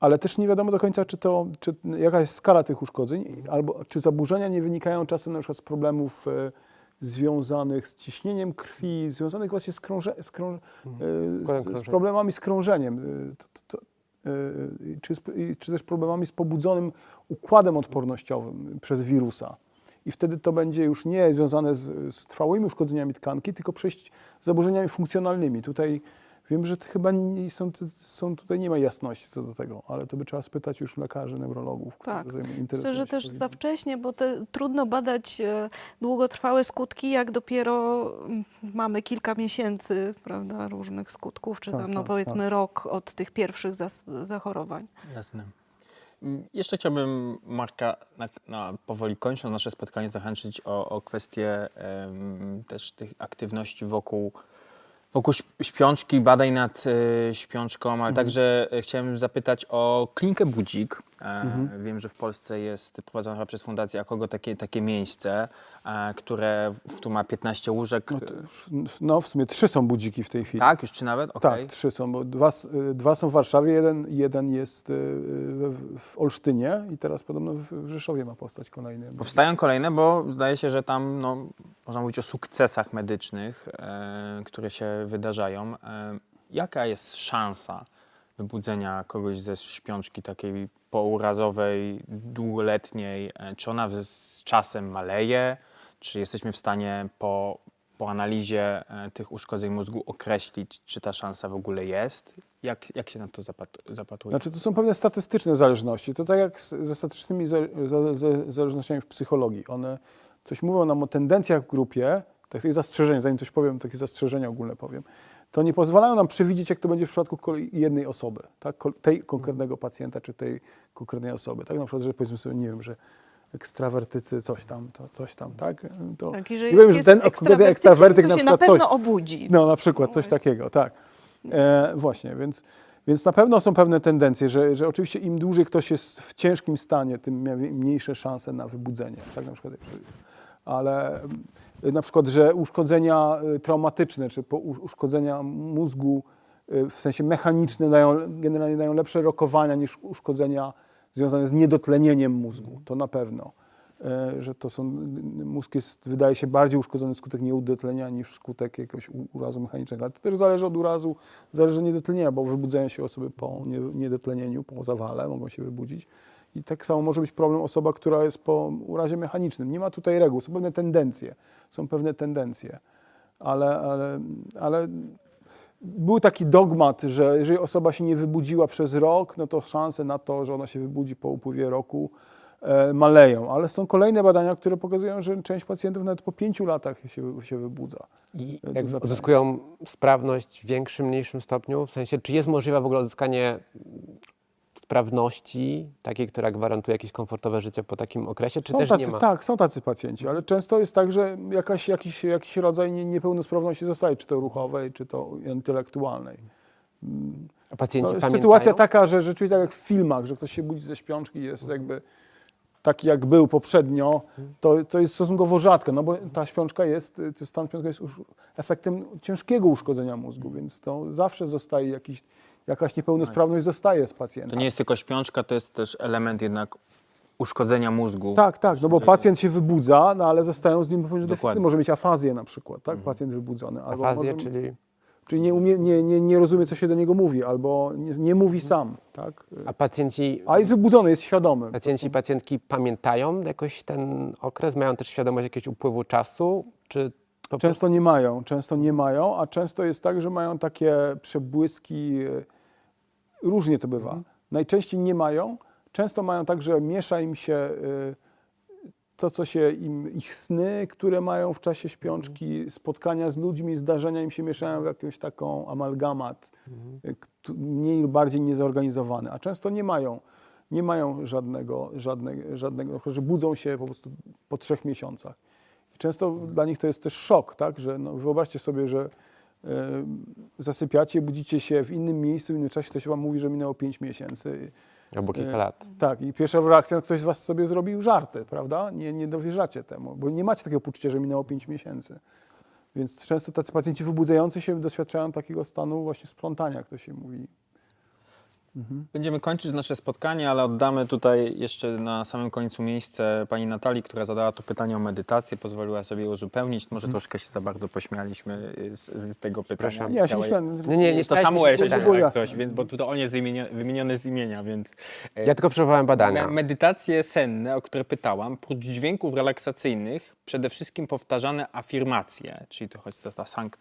ale też nie wiadomo do końca, czy to, czy, jaka jest skala tych uszkodzeń, albo czy zaburzenia nie wynikają czasem na przykład z problemów związanych z ciśnieniem krwi, związanych właśnie z, krąże, z, krąż, e, Układem z, z problemami z krążeniem, e, to, to, e, czy, czy też problemami z pobudzonym układem odpornościowym przez wirusa. I wtedy to będzie już nie związane z, z trwałymi uszkodzeniami tkanki, tylko przejść z zaburzeniami funkcjonalnymi. Tutaj wiem, że to chyba nie, są, są, tutaj nie ma jasności co do tego, ale to by trzeba spytać już lekarzy, neurologów, którzy Tak. Myślę, że też za wcześnie, bo te, trudno badać e, długotrwałe skutki, jak dopiero mm, mamy kilka miesięcy prawda, różnych skutków, czy Tak, tam no tak, powiedzmy rok od tych pierwszych zas- zachorowań. Jasne. Mm, Jeszcze chciałbym Marka na, na, powoli kończąc nasze spotkanie zachęcić o, o kwestię em, też tych aktywności wokół, wokół śp- śpiączki, badań nad e, śpiączką, ale Mhm. także e, chciałem zapytać o klinikę Budzik. Mhm. Wiem, że w Polsce jest prowadzone chyba przez Fundację Akogo takie, takie miejsce, e, które tu ma 15 łóżek. No, już, no w sumie trzy są budziki w tej chwili. tak, już czy nawet? Okej. Tak, trzy są, bo dwa, y, dwa są w Warszawie, jeden, jeden jest y, w, w Olsztynie i teraz podobno w, Rzeszowie ma postać kolejny. Powstają kolejne, bo zdaje się, że tam no, można mówić o sukcesach medycznych, e, które się wydarzają. E, jaka jest szansa wybudzenia kogoś ze śpiączki takiej pourazowej, długoletniej? E, czy ona z- czasem maleje? Czy jesteśmy w stanie po, po analizie e, tych uszkodzeń mózgu określić, czy ta szansa w ogóle jest? Jak, jak się na to zapatr- zapatruje? Znaczy to są pewne statystyczne zależności. To tak jak ze statystycznymi za, za, za, zależnościami w psychologii. One coś mówią nam o tendencjach w grupie, takich zastrzeżeń, zanim coś powiem, takie zastrzeżenia ogólne powiem, to nie pozwalają nam przewidzieć, jak to będzie w przypadku jednej osoby, tak? Tej konkretnego pacjenta, czy tej konkretnej osoby. Tak na przykład, że powiedzmy sobie, nie wiem, że ekstrawertycy coś tam, to coś tam, tak? To Tak, i że nie wiem, że ten konkretny ekstrawertyk na się na przykład pewno coś, obudzi. no na przykład coś takiego, tak. E, właśnie, więc, więc na pewno są pewne tendencje, że, że oczywiście im dłużej ktoś jest w ciężkim stanie, tym mniejsze szanse na wybudzenie. Tak na przykład, ale na przykład, że uszkodzenia y, traumatyczne, czy uszkodzenia mózgu y, w sensie mechanicznym dają, generalnie dają lepsze rokowania niż uszkodzenia związane z niedotlenieniem mózgu. To na pewno. E, Że to są, mózg jest, wydaje się bardziej uszkodzony wskutek nieudotlenia niż wskutek jakiegoś urazu mechanicznego. Ale to też zależy od urazu, zależy od niedotlenienia, bo wybudzają się osoby po nie- niedotlenieniu, po zawale, mogą się wybudzić. I tak samo może być problem osoba, która jest po urazie mechanicznym. Nie ma tutaj reguł, są pewne tendencje. Są pewne tendencje. Ale, ale, ale był taki dogmat, że jeżeli osoba się nie wybudziła przez rok, no to szanse na to, że ona się wybudzi po upływie roku e, maleją. Ale są kolejne badania, które pokazują, że część pacjentów nawet po pięciu latach się, się wybudza. I część. uzyskują sprawność w większym, mniejszym stopniu? W sensie, czy jest możliwe w ogóle uzyskanie sprawności takiej, która gwarantuje jakieś komfortowe życie po takim okresie, czy są też tacy, nie ma? Tak, są tacy pacjenci, ale często jest tak, że jakaś, jakiś, jakiś rodzaj nie- niepełnosprawności zostaje, czy to ruchowej, czy to intelektualnej. A pacjenci No, pamiętają? sytuacja taka, że rzeczywiście tak jak w filmach, że ktoś się budzi ze śpiączki i jest jakby taki jak był poprzednio, to, to jest stosunkowo rzadko, no bo ta śpiączka jest, stan śpiączka jest już efektem ciężkiego uszkodzenia mózgu, więc to zawsze zostaje jakiś, jakaś niepełnosprawność zostaje z pacjentem. To nie jest tylko śpiączka, to jest też element jednak uszkodzenia mózgu. Tak, tak, no bo pacjent się wybudza, no ale zostają z nim pewne deficyty. Dokładnie. Może mieć afazję na przykład, tak? Pacjent wybudzony. Albo Afazję, może, czyli... Czyli nie, umie, nie, nie, nie rozumie, co się do niego mówi, albo nie, nie mówi sam, tak? A pacjenci, A jest wybudzony, jest świadomy. pacjenci i pacjentki pamiętają jakoś ten okres? Mają też świadomość jakiegoś upływu czasu? Czy Często nie mają, często nie mają, a często jest tak, że mają takie przebłyski, e, różnie to bywa. Najczęściej nie mają, często mają tak, że miesza im się e, to, co się im, ich sny, które mają w czasie śpiączki, spotkania z ludźmi, zdarzenia im się mieszają w jakąś taką amalgamat, e, ktu- mniej lub bardziej niezorganizowany, a często nie mają, nie mają żadnego, żadnego, żadnego, że budzą się po prostu po trzech miesiącach. I często dla nich to jest też szok, tak? że no, wyobraźcie sobie, że zasypiacie, budzicie się w innym miejscu, w innym czasie, to się wam mówi, że minęło 5 miesięcy. albo kilka E, lat? Tak, i pierwsza reakcja, ktoś z was sobie zrobił żarty, prawda? Nie, nie dowierzacie temu, bo nie macie takiego poczucia, że minęło 5 miesięcy. Więc często tacy pacjenci wybudzający się doświadczają takiego stanu właśnie splątania, jak to się mówi. Będziemy kończyć nasze spotkanie, ale oddamy tutaj jeszcze na samym końcu miejsce pani Natalii, która zadała to pytanie o medytację, pozwoliła sobie je uzupełnić. Może troszkę się za bardzo pośmialiśmy z, z tego pytania. Przepraszam. Nie, ja się nie śmiałem. Nie, nie, nie to samo jeszcze, pytania. było jak jasne. coś, więc, bo tutaj on jest wymienio- wymieniony z imienia, więc... e, Ja tylko przywołałem badania. Me- Medytacje senne, o które pytałam, prócz dźwięków relaksacyjnych, przede wszystkim powtarzane afirmacje, czyli to chodzi o ta sank-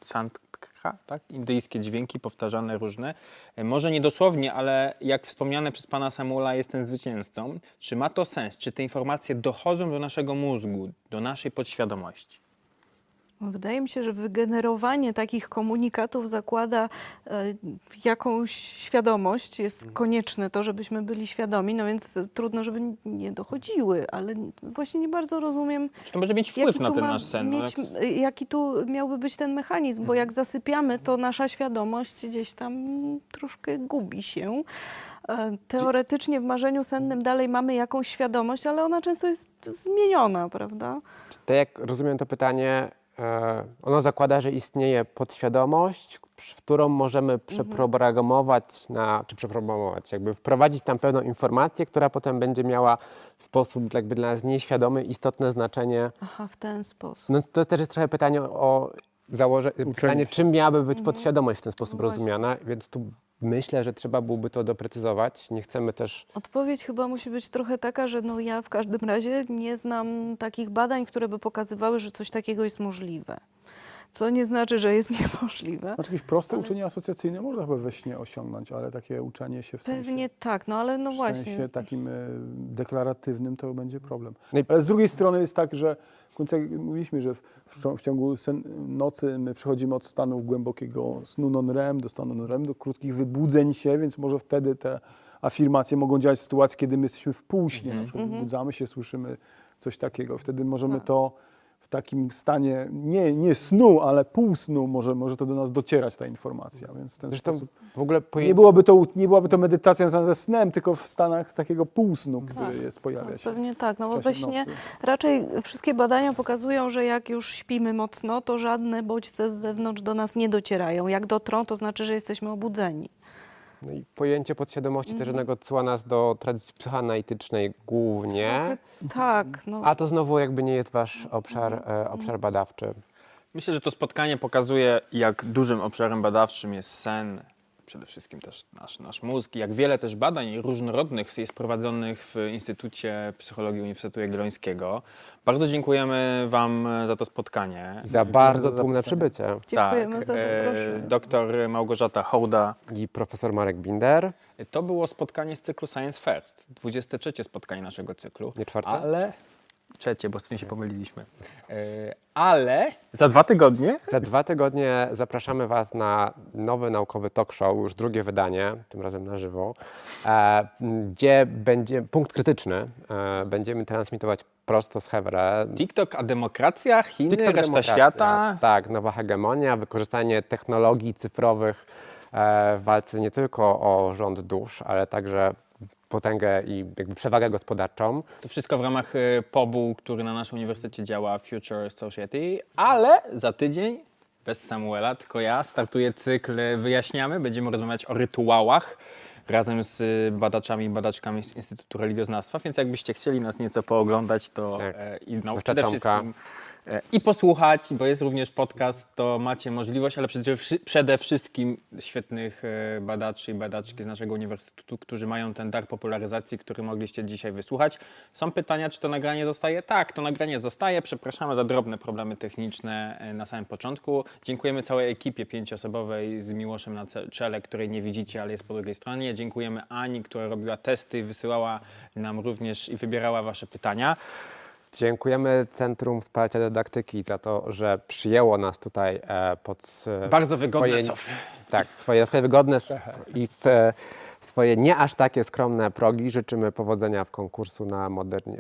tak? indyjskie dźwięki powtarzane różne. E, Może nie dosłownie, ale jak wspomniane przez pana Samuela, jestem zwycięzcą. Czy ma to sens? Czy te informacje dochodzą do naszego mózgu, do naszej podświadomości? Wydaje mi się, że wygenerowanie takich komunikatów zakłada e, jakąś świadomość. Jest konieczne to, żebyśmy byli świadomi, no więc trudno, żeby nie dochodziły, ale właśnie nie bardzo rozumiem, Czy to może mieć wpływ na ten ma nasz sen? No, mieć, jak- jaki tu miałby być ten mechanizm, bo jak zasypiamy, to nasza świadomość gdzieś tam troszkę gubi się. E, Teoretycznie w marzeniu sennym dalej mamy jakąś świadomość, ale ona często jest zmieniona, prawda? Tak jak rozumiem to pytanie, ono zakłada, że istnieje podświadomość, w którą możemy przeprogramować na, czy przeprogramować, jakby wprowadzić tam pewną informację, która potem będzie miała w sposób jakby dla nas nieświadomy istotne znaczenie. Aha, w ten sposób. No to też jest trochę pytanie o założenie, pytanie, czym miałaby być podświadomość w ten sposób No rozumiana, więc tu myślę, że trzeba byłoby to doprecyzować. Nie chcemy też Odpowiedź chyba musi być trochę taka, że no ja w każdym razie nie znam takich badań, które by pokazywały, że coś takiego jest możliwe. Co nie znaczy, że jest niemożliwe. Znaczy jakieś proste uczenie asocjacyjne można chyba we śnie osiągnąć, ale takie uczenie się w sensie, Pewnie tak, no ale no w właśnie. sensie takim e, deklaratywnym to będzie problem. No Ale z drugiej strony jest tak, że w końcu jak mówiliśmy, że w, w, w ciągu sen, nocy my przechodzimy od stanu głębokiego snu non-REM do stanu non-REM, do krótkich wybudzeń się, więc może wtedy te afirmacje mogą działać w sytuacji, kiedy my jesteśmy w półśnie, na przykład wybudzamy się, słyszymy coś takiego. Wtedy możemy Tak. to w takim stanie, nie, nie snu, ale półsnu może, może to do nas docierać ta informacja, więc w ten Zresztą sposób w ogóle pojęcie... nie byłoby, to, nie byłaby to medytacja związana ze snem, tylko w stanach takiego półsnu, który jest, pojawia No, się. pewnie tak, no bo we śnie nocy. raczej wszystkie badania pokazują, że jak już śpimy mocno, to żadne bodźce z zewnątrz do nas nie docierają. Jak dotrą, to znaczy, że jesteśmy obudzeni. No i pojęcie podświadomości też jednak odsyła nas do tradycji psychoanalitycznej głównie, Tak, no. a to znowu jakby nie jest wasz obszar, e, obszar badawczy. Myślę, że to spotkanie pokazuje, jak dużym obszarem badawczym jest sen, przede wszystkim też nasz, nasz mózg, jak wiele też badań różnorodnych jest prowadzonych w Instytucie Psychologii Uniwersytetu Jagiellońskiego. Bardzo dziękujemy Wam za to spotkanie. Za bardzo za tłumne przybycie. Dziękujemy za e, zaproszenie. Doktor Małgorzata Hołda. I profesor Marek Binder. To było spotkanie z cyklu Science First, 23 spotkanie naszego cyklu. Nie czwarte? Ale trzecie, bo z tym się pomyliliśmy. E, Ale za dwa tygodnie Za dwa tygodnie zapraszamy Was na nowy naukowy talk show, już drugie wydanie, tym razem na żywo, e, gdzie będzie punkt krytyczny. E, będziemy transmitować prosto z Hevre. TikTok a demokracja, Chiny, TikTok reszta demokracja. świata. Tak, nowa hegemonia, wykorzystanie technologii cyfrowych w walce nie tylko o rząd dusz, ale także potęgę i jakby przewagę gospodarczą. To wszystko w ramach y, POB-u, który na naszym uniwersytecie działa Future Society, ale za tydzień bez Samuela, tylko ja startuję cykl Wyjaśniamy. Będziemy rozmawiać o rytuałach razem z y, badaczami i badaczkami z Instytutu Religioznawstwa, więc jakbyście chcieli nas nieco pooglądać, to Tak. e, i no, przede wszystkim i posłuchać, bo jest również podcast, to macie możliwość, ale przede, wszy- przede wszystkim świetnych e, badaczy i badaczki z naszego uniwersytetu, którzy mają ten dar popularyzacji, który mogliście dzisiaj wysłuchać. Są pytania, czy to nagranie zostaje? Tak, to nagranie zostaje. Przepraszamy za drobne problemy techniczne e, na samym początku. Dziękujemy całej ekipie pięcioosobowej z Miłoszem na czele, której nie widzicie, ale jest po drugiej stronie. Dziękujemy Ani, która robiła testy, wysyłała nam również i wybierała wasze pytania. Dziękujemy Centrum Wsparcia Dydaktyki za to, że przyjęło nas tutaj e, pod e, Bardzo wygodne swoje. Tak, swoje, swoje wygodne i w, e, swoje nie aż takie skromne progi. Życzymy powodzenia w, konkursu na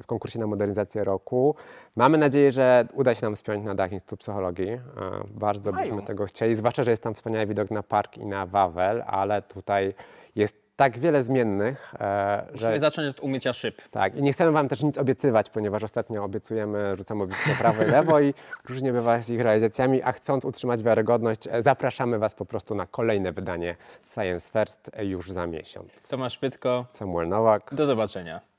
w konkursie na modernizację roku. Mamy nadzieję, że uda się nam spiąć na dach Instytutu Psychologii. Bardzo byśmy tego chcieli, zwłaszcza, że jest tam wspaniały widok na park i na Wawel, ale tutaj jest tak wiele zmiennych, e, Musimy że zacząć od umycia szyb. tak, i nie chcemy Wam też nic obiecywać, ponieważ ostatnio obiecujemy, rzucamy obietnice prawo i lewo i różnie bywa z ich realizacjami, a chcąc utrzymać wiarygodność, e, zapraszamy Was po prostu na kolejne wydanie Science First e, już za miesiąc. Tomasz Pytko, Samuel Nowak. do zobaczenia.